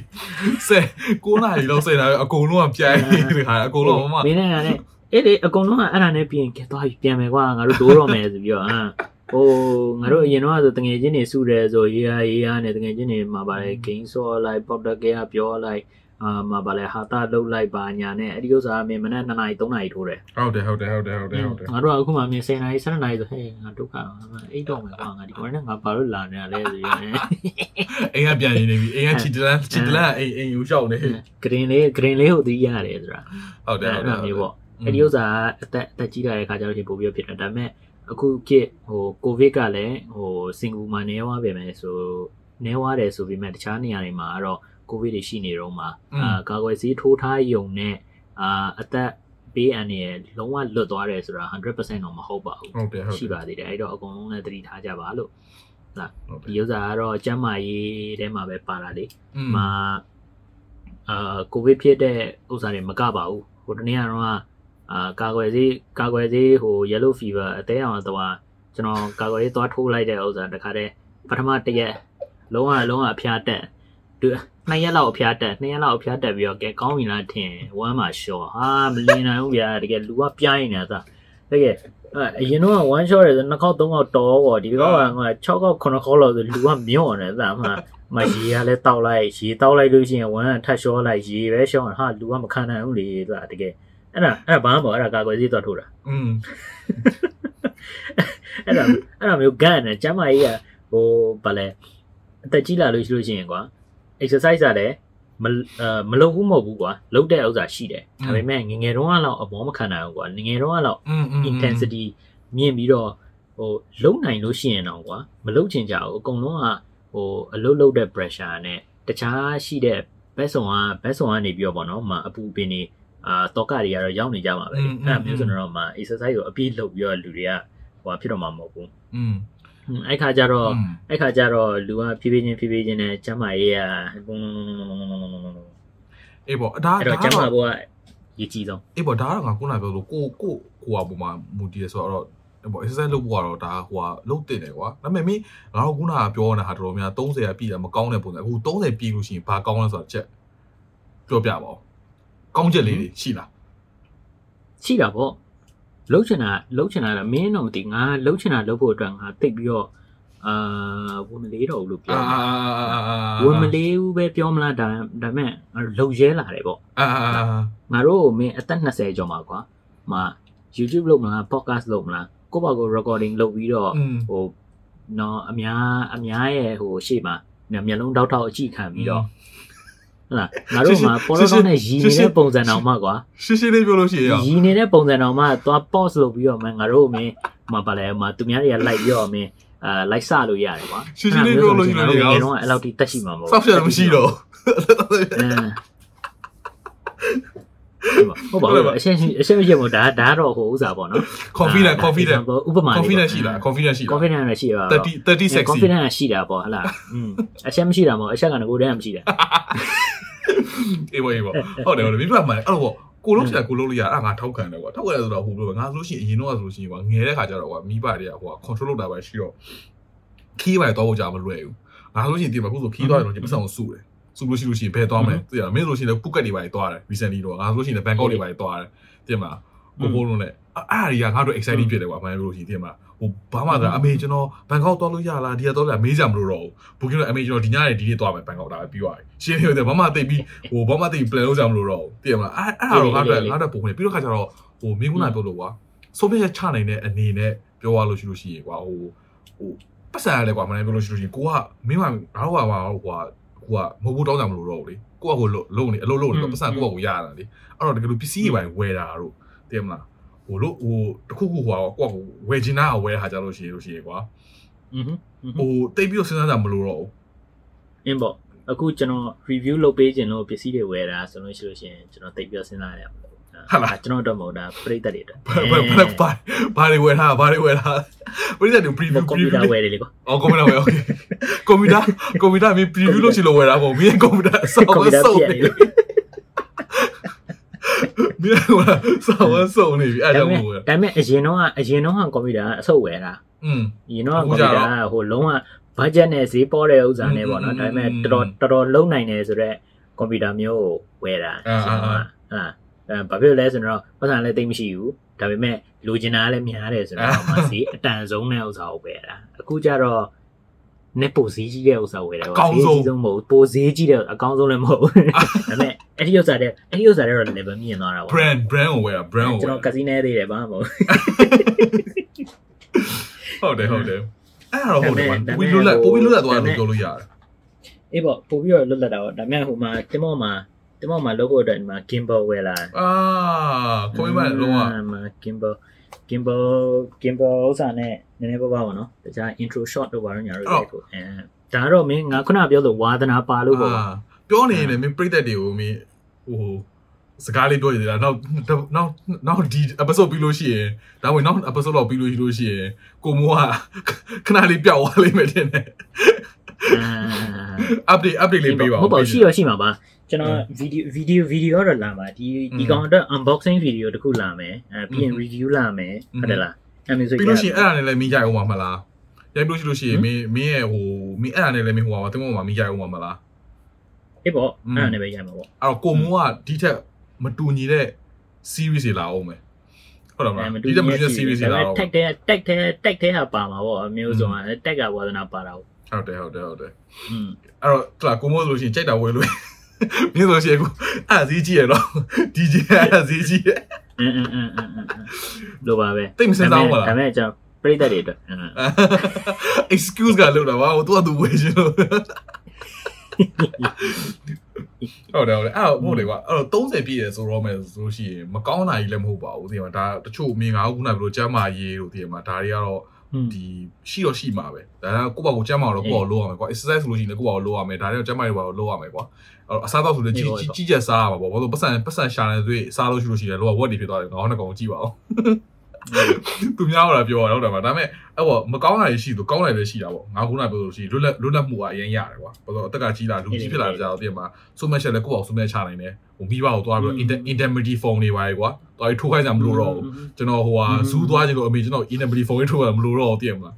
ဆယ်9နာရီလောက်ဆက်တာအကုန်လုံးကပြိုင်နေခါအကုန်လုံးမမ
မင်းနဲ့ကလည်းအဲ့လေအကုန်လုံးကအဲ့ဒါနဲ့ပြင်ကဲသွားပြီပြန်မယ်ကွာငါတို့ဒိုးတော့မယ်ဆိုပြီးတော့ဟမ်ဟိုငါတို့အရင်တော့ဆိုတငယ်ချင်းတွေစုတယ်ဆိုရေးရရေးရနဲ့တငယ်ချင်းတွေမှာပါတယ်ဂိမ်းဆော့လိုက်ပေါက်တက်ကဲပြောလိုက် အာမဗာလဲဟာတာလုတ်လိုက်ပါညာနဲ့အဲ့ဒီဥစ္စာကမင်းမနေ့2နာရီ3နာရီထိုးတယ်
ဟုတ်တယ်ဟုတ်တယ်ဟုတ်တယ်ဟုတ်တယ်ဟုတ်တယ်
ငါတို့ကအခုမှမင်း10နာရီ7နာရီဆိုဟဲ့ငါဒုက္ခအိတ်တော့မယ်ကွာငါဒီကွာနဲ့ငါဘာလို့လာနေရလဲဆိုရင်
အိမ်ကပြန်နေပြီအိမ်ကချီတလန်ချီတလန်အိမ်အိမ်ယူရှောက်နေဟုတ်
ဂရင်လေးဂရင်လေးကိုသိရတယ်ဆိုတာ
တယ်ဟုတ်တယ်
အဲ့လိုမျိုးပေါ့အဲ့ဒီဥစ္စာကအသက်အသက်ကြီးလာတဲ့ခါကျတော့ဒီပို့ပြီးဖြစ်တယ်ဒါပေမဲ့အခုခေတ်ဟိုကိုဗစ်ကလည်းဟိုစင်ကူမှာနေသွားပြီမယ်ဆိုနေသွားတယ်ဆိုပြီးမဲ့တခြားနေရာတွေမှာကတော့ ကိုဗစ်တွေရှိနေတော့မှာအာကာကွယ်ဆေးထိုးထားယုံနဲ့အာအသက်ပေးအန်ရလုံးဝလွတ်သွားတယ်ဆိုတာ100%တော့မဟုတ်ပါဘူး
ဟုတ်တယ်ဟုတ်
ရှိပါသေးတယ်အဲ့တော့အကုန်လုံးလည်းသတိထားကြပါလို့
ဟုတ်တ
ဒီ
ယ်
ဥစ္စာကတော့ကျန်းမာရေးထဲမှာပဲပါလာလေ
อืม
မှာအာကိုဗစ်ဖြစ်တဲ့ဥစ္စာတွေမကပါဘူးဟိုတနေ့ကတော့အာကာကွယ်ဆေးကာကွယ်ဆေးဟို yellow fever အသေးအောင်တော့ကျွန်တော်ကာကွယ်ဆေးသွားထိုးလိုက်တဲ့ဥစ္စာတခါတည်းပထမတစ်ရက်လုံးဝလုံးဝအဖျားတက် သူနှစ်ရက်လောက်အဖျားတက်နှစ်ရက်လောက်အဖျားတက်ပြီးတော့ကဲကောင်းပြီလားထင်ဝမ်းမှာလျှော့ဟာမလင်းနိုင်ဘူးဗျာတကယ်လူကပြိုင်းနေတာသတကယ်အဲအရင်တော့ one shot ရဲနှစ်ခေါက်သုံးခေါက်တော်ပေါ့ဒီကောက်ကငါ6ခေါက်9ခေါက်လောက်ဆိုလူကမြော့နေသလားမှမရေကလည်းတောက်လိုက်ရေတောက်လိုက်လို့ရှိရင်ဝမ်းကထတ်လျှောလိုက်ရေပဲလျှောဟာလူကမခံနိုင်ဘူးလေသလားတကယ်အဲ့ဒါအဲ့ဒါဘာမှမဟုတ်အဲ့ဒါကာကွယ်ဆေးသွားထိုးတာ
อืม
အဲ့ဒါအဲ့ဒါမျိုးကန်နဲ့ကျမ်းမာရေးကဟိုဗာလဲအသက်ကြီးလာလို့ရှိလို့ရှိရင်ကွာ exercise ကလည်းမမလုပ်ဘူးမဟုတ်ဘူးကွာလုပ်တဲ့ဥစ္စာရှိတယ်ဒါပေမဲ့ငငယ်တုန်းကလောက်အပေါ်မခံနိုင်ဘူးကွာငငယ်တုန်းက
လောက်
intensity မြင့်ပြီးတော့ဟိုလုံနိုင်လို့ရှိရင်တော့ကွာမလုံချင်ကြဘူးအကုန်လုံးကဟိုအလုပ်လုပ်တဲ့ pressure နဲ့တခြားရှိတဲ့ဘက်ဆောင်ကဘက်ဆောင်ကနေပြီးတော့ဗောနော်မအပူပင်နေအာတော့ကတွေကတော့ရောက်နေကြမှာပဲအဲ့ဒါမျိုးဆိုတော့မှ exercise ကိုအပြည့်လုပ်ပြီးတော့လူတွေကဟိုဖြစ်တော့မှာမဟုတ်ဘူး
อืม
အဲ့ခါကျတော့
อืม
အဲ့ခါကျတော့လူကဖြည်းဖြည်းချင်းဖြည်းဖြည်းချင်းနဲ့ကျမ်းမာရေးကဘုံ
အေးပေါ့ဒါ
အဲ့
ဒါ
တော့ကျမ်းမာ
တော့
ဖို့ကရည်ကြီးဆုံး
အေးပေါ့ဒါကတော့ငါခုနကပြောလို့ကိုကိုကိုဟာပုံမှာမူတည်ရဆိုတော့ပေါ့ exercise လုပ်ဖို့ကတော့ဒါဟိုဟာလုပ်တင်တယ်ကွာဒါပေမဲ့မင်းငါတို့ခုနကပြောနေတာတော်တော်များ30ကပြည်တာမကောင်းတဲ့ပုံစံအခု30ပြည်လို့ရှိရင်ဘာကောင်းလဲဆိုတာချက်ပြောပြပါဦးကောင်းချက်လေးတွေရှိလား
ရှိတာပေါ့ လှုပ်ချင်တာလှုပ်ချင်တာကမင်းတော့မသိငါလှုပ်ချင်တာလှုပ်ဖို့အတွက်ငါတိတ်ပြီးတော့အာဝင်မလေးတော့ဘူးလို့ပြော
အာ
တယ်ဝင်မလေးဘူးပဲပြောမလားဒါဒါပေမဲ့ငါလှုပ်ရဲလာတယ်ပေါ့
အာ
ငါတို့မင်းအသက်20ကျော်မှာကွာမ YouTube လုပ်မလား podcast လုပ်မလားကိုယ့်ဘာကို recording လုပ်ပြီးတော့
อืม
ဟိုနော်အများအများရဲ့ဟိုရှေ့မှာမျက်လုံးတောက်တောက်အကြည့်ခံပြီးတော့ ဟုတ်လားငါတို့မှာပေါ်တော့နဲ့ရည်နေတဲ့ပုံစံတော်မှကွာ
ရှင်းရှင်းလေးပြောလို့ရှိရင်ရော
ရည်နေတဲ့ပုံစံတော်မှသွား pause လုပ်ပြီးတော့မှငါတို့မင်းမပါလဲမသူများတွေက like ပြီးတော့မင်းအာ like စလို့ရတယ်ကွာ
ရှင်းရှင်းလေးပြောလို့ရှိရင်
ငါ
လေ
တို့
ကော
ငယ်တော့အဲ့လောက်ထိတက်ရှိမှာမဟုတ်
စောက်ချက်မရှိတော့
ဟုတ်ပါဘူးအရှင်းအရှင်းမရှိမို့ဒါဒါတော့ဟိုဥစားပေါ့နော်
confident confident
ဥပမာ
confident ရှိလား confident ရှိလား
confident လည်းရှိပါ
30 30 sexy
confident ရှိတာပေါ့ဟလားอืมအရှက်မရှိတာမဟုတ်အရှက်ကငကိုတည်းမရှိတာ
အေးဘောအေးဘောဟုတ်တယ်ဟုတ်တယ်မိဘမှန်အဲ့တော့ကိုလုံးချင်ကိုလုံးလို့ရအဲ့ငါထောက်ခံတယ်ကွာထောက်ခံတယ်ဆိုတော့ဟိုလိုငါဆိုလို့ရှိရင်အရင်တော့ဆိုလို့ရှိရင်ကွာငယ်တဲ့ခါကျတော့ကွာမိဘတွေကဟို control လုပ်တာပဲရှိတော့ခီးပါတော့ဖို့ကြာမလွယ်ဘူးငါဆိုလို့ရှိရင်ဒီမှာခုဆိုခီးသွားတယ်တော့ဒီပတ်စံကိုစုတယ် စုလို့ရှိလို့ရှိရင်ဘယ်သွားမလဲသိရမင်းဆိုလို့ရှိရင်ပူကတ်တွေပါသွားတယ် recently တော့ငါဆိုလို့ရှိရင်ဘန်ကောက်တွေပါသွားတယ်သိမလားကိုကိုလုံးနဲ့အဲ့အရာကငါတို့ excited ဖြစ်တယ်ကွာမှန်လို့ရှိရင်သိမလားဟိုဘာမှသာအမေကျွန်တော်ဘန်ကောက်သွားလို့ရလားဒီကတော့လည်းမေးကြမလို့တော့ဘူးဘုကင်းတော့အမေကျွန်တော်ဒီညနေဒီနေ့သွားမယ်ဘန်ကောက်ဒါပဲပြီးသွားပြီရှင်းနေတယ်ဘာမှသိပြီးဟိုဘာမှသိ plan လုပ်ကြမလို့တော့ဘူးသိရမလားအဲ့အဲ့တော့ငါတို့ငါတို့ပုံနေပြီးတော့ခါကျတော့ဟိုမင်းခုနပြောလို့ကွာဆိုပြချက်ချနိုင်တဲ့အနေနဲ့ပြောရလို့ရှိလို့ရှိရင်ကွာဟိုဟိုပတ်စံရတယ်ကွာမနေ့ပြောလို့ရှိလို့ရှိရင်ကိုကမင်းကငါတို့ကဟိုဟိုကို ကိုကမဟုတ်ဘူးတောင်းတာမလို့တော့ဘူးလေကိုကကိုလုံနေအလုပ်လုပ်နေတော့ပတ်စံကိုကကိုရရတာလေအဲ့တော့တကယ်လို့ပစ္စည်းတွေပိုင်းဝယ်တာတို့သိမလားဟိုလို့ဟိုတခုခုဟိုကွာကိုဝယ်ချင်တာဝယ်တာကြလို့ရှိရလို့ရှိရကွာ
อือ
ဟိုတိတ်ပြီးတော့စဉ်းစားတာမလို့တော့ဘူး
အင်းပေါ့အခုကျွန်တော် review လုပ်ပေးခြင်းလို့ပစ္စည်းတွေဝယ်တာဆိုလို့ရှိလို့ရှင်ကျွန်တော်တိတ်ပြီးတော့စဉ်းစားရတယ် မှာကျွန်တော်တော့မဟုတ်တာပြိတ္တတွေအတွက်
ဘာဘာဘာဘာတွေဝယ်ထားဘာတွေဝယ်ထားပြိတ္တတွေ preview
ကွန်ပျူ
preview
တာဝယ်တယ်လေကွာ
အော်ကွန်ပျူတာဝယ် okay ကွန်ပျူတာကွန်ပျူတာမင်း preview လုပ်ချင်လို့ဝယ်တာပေါ့မင်းကွန်ပျူတာစောင်းစုံနေပြီမင်းကစောင်းစုံနေပြီအဲ့
ဒါ
ကြောင့်
ပေ
မို့
မဲ့ဒါပေမဲ့အရင်တော့အရင်တော့ကွန်ပျူတာအဆုတ်ဝယ်တာ
อืม
အရင်တော့ကွန်ပျူတာဟိုလုံးဝ budget နဲ့ဈေးပေါ်တဲ့ဥစ္စာနဲ့ပေါ့နော်ဒါပေမဲ့တော်တော်တော်လုံးနိုင်တယ်ဆိုတော့ကွန်ပျူတာမျိုးကိုဝယ်တာဟာအဲ ဘာဖြစ်လဲဆိုတော့ပတ်စံလည်းသိမရှိဘူးဒါပေမဲ့လိုချင်တာလည်းများတယ်ဆိုတော့မှဈေးအတန်ဆုံးတဲ့ဥစ္စာကိုဝယ်တာအခုကျတော့နဲ့ပိုဈေးကြီးတဲ့ဥစ္စာဝယ်တယ်ပေါ့ဈေးကြီးဆုံးမဟုတ်ပိုဈေးကြီးတဲ့အကောင်းဆုံးလည်းမဟုတ်ဒါပေမဲ့အဲ့ဒီဥစ္စာတဲ့အဲ့ဒီဥစ္စာတဲ့တော့ level မြင်သွားတာပေါ့
brand brand ကိုဝယ်တာ brand ကို
ကျွန်
ဝယ်
တော်ကစီနဲသေးတယ်ဘာမှမဟုတ်
ဟုတ်တယ်ဟုတ်တယ်အဲ့ဒါတော့ဟုတ်တယ်ကွာ
ဒါပေ
ပို
မဲ့
ပြီးလွတ်လပ်
ဟို
ပိုပြီးလွတ်လပ်သွားတယ်
ဒါပေမဲ့
လို့ပြောလို့ရတယ်
အေးပေါ့ပို့ပြီးတော့လွတ်လပ်တာပေါ့ဒါပေမဲ့ဟိုမှာတင်မော့မှာ တင်မော့မှာ logo အတွက်ဒီမှာ gimbal ဝယ်လာ
အာကိုမင်းမလုံးဝ
မှာ gimbal gimbal gimbal ဥစ္စာနဲ့နည်းနည်းပါးပါပါနော်တခြား intro shot တို့ပါတော့ညာတို့ရိုက်ဖို့အဲဒါတော့မင်းငါခုနပြောလို့ဝါသနာပါလို့ပေါ့ကွာ
အာပြောနေရင်လည်းမင်းပြိသက်တွေကိုမင်းဟိုစကားလေးပြောရသေးတာနောက်နောက်နောက်ဒီ episode ပြီးလို့ရှိရင်ဒါဝင်နောက် episode တော့ပြီးလို့ရှိလို့ရှိရင်ကိုမိုးကခဏလေးပျောက်သွားလိမ့်မယ်တင်တယ် update update လေးပေးပါဦး
ဟုတ်ပါဘူးရှိရရှိမှာပါကျွန်တော် video video video တော့လာမှာဒီဒီကောင်အတွက် unboxing video တခုလာမယ်အဲပြီးရင် review လာမယ်ဟုတ်တယ်လားအဲ့မျိုးဆို
ပြီးလို့ရှိရင်အဲ့ဒါနဲ့လည်းမင်းကြိုက်အောင်ပါမလားရိုက်လို့ရှိလို့ရှိရင်မင်းမင်းရဲ့ဟိုမင်းအဲ့ဒါနဲ့လည်းမင်းဟိုပါတင်မောမှာမင်းကြိုက်အောင်ပါမလား
အေးပေါ့အဲ့ဒါနဲ့ပဲရမှာပေါ့
အဲ့တော့ကိုမိုးကဒီထက်မတူညီတဲ့ series တွေလာအောင်မယ်ဟုတ်တယ်မလားဒီထက်မတူညီတဲ့ series တွေလာအောင်
တက်တဲ့တက်တဲ့တက်တဲ့ဟာပါမှာပေါ့အမျိုးစုံကတက်ကဝါသနာပါတာပေါ့
ဟုတ်တယ်ဟုတ်တယ်ဟုတ်တယ်
อืม
အဲ့တော့တလားကိုမိုးဆိုလို့ရှိရင်ကြိုက်တာဝယ်လို့မင်းဆိုလို့ရှိရင်ကိုအဲ့ဈေးကြီးရတော့ DJ အဲ့ဈေးကြီးရ
အင်းအင်းအင်းအင်းလိုပါပဲ
တိတ်မစင်စားဘူးမလား
ဒါပေမဲ့ကျွန်တော်ပြိတ္တတွေအတွက်
excuse ကလောက်တာပါဟိုသူကသူဝယ်ချင်လို့ဟုတ်တယ်ဟုတ်တယ်အဲ့တော့ဟုတ်တယ်ကွာအဲ့တော့30ပြည့်ရဆိုတော့မယ်ဆိုလို့ရှိရင်မကောင်းတာကြီးလည်းမဟုတ်ပါဘူးဒီမှာဒါတချို့မင်းငါခုနကပြောကျမ်းမာရေးတို့ဒီမှာဒါတွေကတော့ ဒီရှိတော့ရှိမှာပဲဒါကကိုယ့်ဘာကိုကျမ်းမာတော့ကိုယ့်ဘာကိုလုပ်ရမယ်ကွာ exercise ဆိုလို့ရှိရင်လည်းကိုယ့်ဘာကိုလုပ်ရမယ်ဒါတွေကကျမ်းမာရေးဘာကိုလုပ်ရမယ်ကွာအဲ့တော့အစားတော့ဆိုလည်းကြီးကြီးကြီးကျက်စားရမှာပေါ့ဘာလို့ပတ်စံပတ်စံရှာနေသွေးစားလို့ရှိလို့ရှိရင်လောကဝက်တွေဖြစ်သွားတယ်ငါတို့ကောင်ကြည့်ပါဦးသူများတော့ပြောရတော့တယ်မှာဒါပေမဲ့အဲ့ပေါ့မကောင်းတာတွေရှိသူကောင်းတယ်လည်းရှိတာပေါ့ငါခုနပြောလို့ရှိရင်လွတ်လပ်လွတ်လပ်မှုကအရင်ရတယ်ကွာဘာလို့အသက်ကကြီးလာလူကြီးဖြစ်လာကြတော့ပြင်မှာစုမဲ့ချက်လည်းကိုယ့်ဘာကိုစုမဲ့ချနိုင်တယ်ဟိုမိဘကိုသွားပြီးတော့ indemnity phone တွေပါကွာ သွားပြီးထိုးခိုင်းကြမလို့တော့ဘူး ကျွန်တော်ဟိုဟာဇူးသွားခြင်းလို့အမေကျွန်တော် inability phone ထုတ်ရမလို့တော့တည်မလား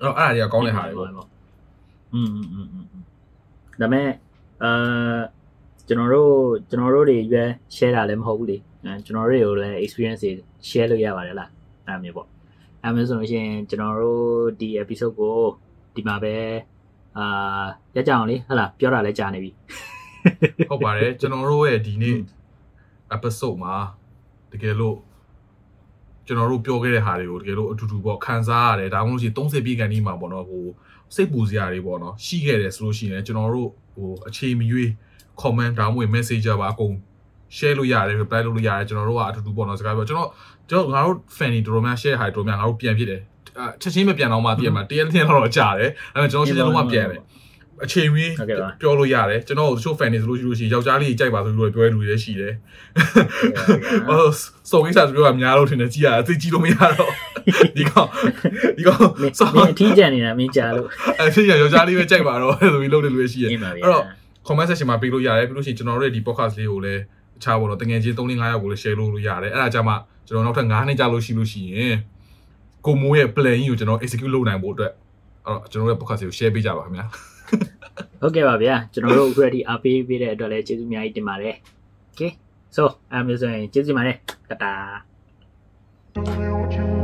အဲ့တော့အဲ့ဒါတွေကကောင်းတဲ့ဟာတွေပေါ့
อืมอืมอืมဒါမဲ့အာကျွန်တော်တို့ကျွန်တော်တို့တွေရွေး share တာလည်းမဟုတ်ဘူးလေအဲကျွန်တော်တို့တွေကိုလည်း experience တွေ share လုပ်ရပါတယ်လားအဲ့မျိုးပေါ့အဲ့မျိုးဆိုလို့ရှိရင်ကျွန်တော်တို့ဒီ episode ကိုဒီမှာပဲအာရကြအောင်လေဟုတ်လားပြောတာလည်းကြာနေပြီ
ဟုတ်ပါတယ်ကျွန်တော်တို့ရဲ့ဒီနေ့ episode မှာတကယ်လို့ကျွန်တော်တို့ပြောခဲ့တဲ့ဟာတွေကိုတကယ်လို့အတူတူပေါ့ခံစားရတယ်ဒါမှမဟုတ်ရှိရင်30ပြည့်ကန်ဒီမှာပေါ့နော်ဟိုစိတ်ပူစရာတွေပေါ့နော်ရှိခဲ့တယ်ဆိုလို့ရှိရင်ကျွန်တော်တို့ဟိုအခြေမရွေး comment ဒါမှမဟုတ် messenger ပါအကုန် share လို့ရတယ် reply လုပ်လို့ရတယ်ကျွန်တော်တို့ကအတူတူပေါ့နော်စကားပြောကျွန်တော်ကျွန်တော်ငါတို့ fan တွေတော်တော်များ share ဟာတော်တော်များငါတို့ပြန်ဖြစ်တယ်အချက်ချင်းမပြန်တော့မှတည်ရမှာတရက်တစ်ရက်တော့ကြာတယ်ဒါပေမဲ့ကျွန်တော်ချက်ချင်းလုံးဝပြန်တယ် အချိန်မီပြောလို့ရတယ်ကျွန်တော်တို့တချို့ fan တွေဆိုလို့ရှိလို့ရှိရင်ယောက်ျားလေးကြိုက်ပါဆိုပြီးတော့ပြောရလူတွေရှိတယ်ဟိုစောကိစ္စဆိုပြောတာများလို့ထင်တယ်ကြည်ရသိကြည့်လို့မရတော့ဒီကောင်ဒီကောင်
စောမင်းအထီးကျန်နေတာမင်းကြာလို့
အဲ့ဒီယောက်ျားလေးပဲကြိုက်ပါတော့ဆိုပြီးလုပ်တယ်လူတွေရှိတယ်
အင်းပါဗျာ
အဲ့တော့ comment section မှာပေးလို့ရတယ်ပြီးလို့ရှိရင်ကျွန်တော်တို့ရဲ့ဒီ podcast လေးကိုလည်းတခြားဘောတော့တငယ်ချင်း3 5ယောက်ကိုလည်း share လုပ်လို့ရတယ်အဲ့ဒါကြမှာကျွန်တော်နောက်ထပ်9နှစ်ကြာလို့ရှိလို့ရှိရင်ကိုမိုးရဲ့ plan ကြီးကိုကျွန်တော် execute လုပ်နိုင်ဖို့အတွက်အဲ့တော့ကျွန်တော်တို့ရဲ့ podcast ကို share ပေးကြပါခင်ဗျာ
ဟုတ်ကဲ့ပါဗျာကျွန်တော်တို့အခုရဒီအားပေးပေးတဲ့အတွက်လည်းကျေးဇူးအများကြီးတင်ပါတယ် Okay so အဲ့မျိုးဆိုရင်ကျေးဇူးတင်ပါတယ်တတာ
Don't you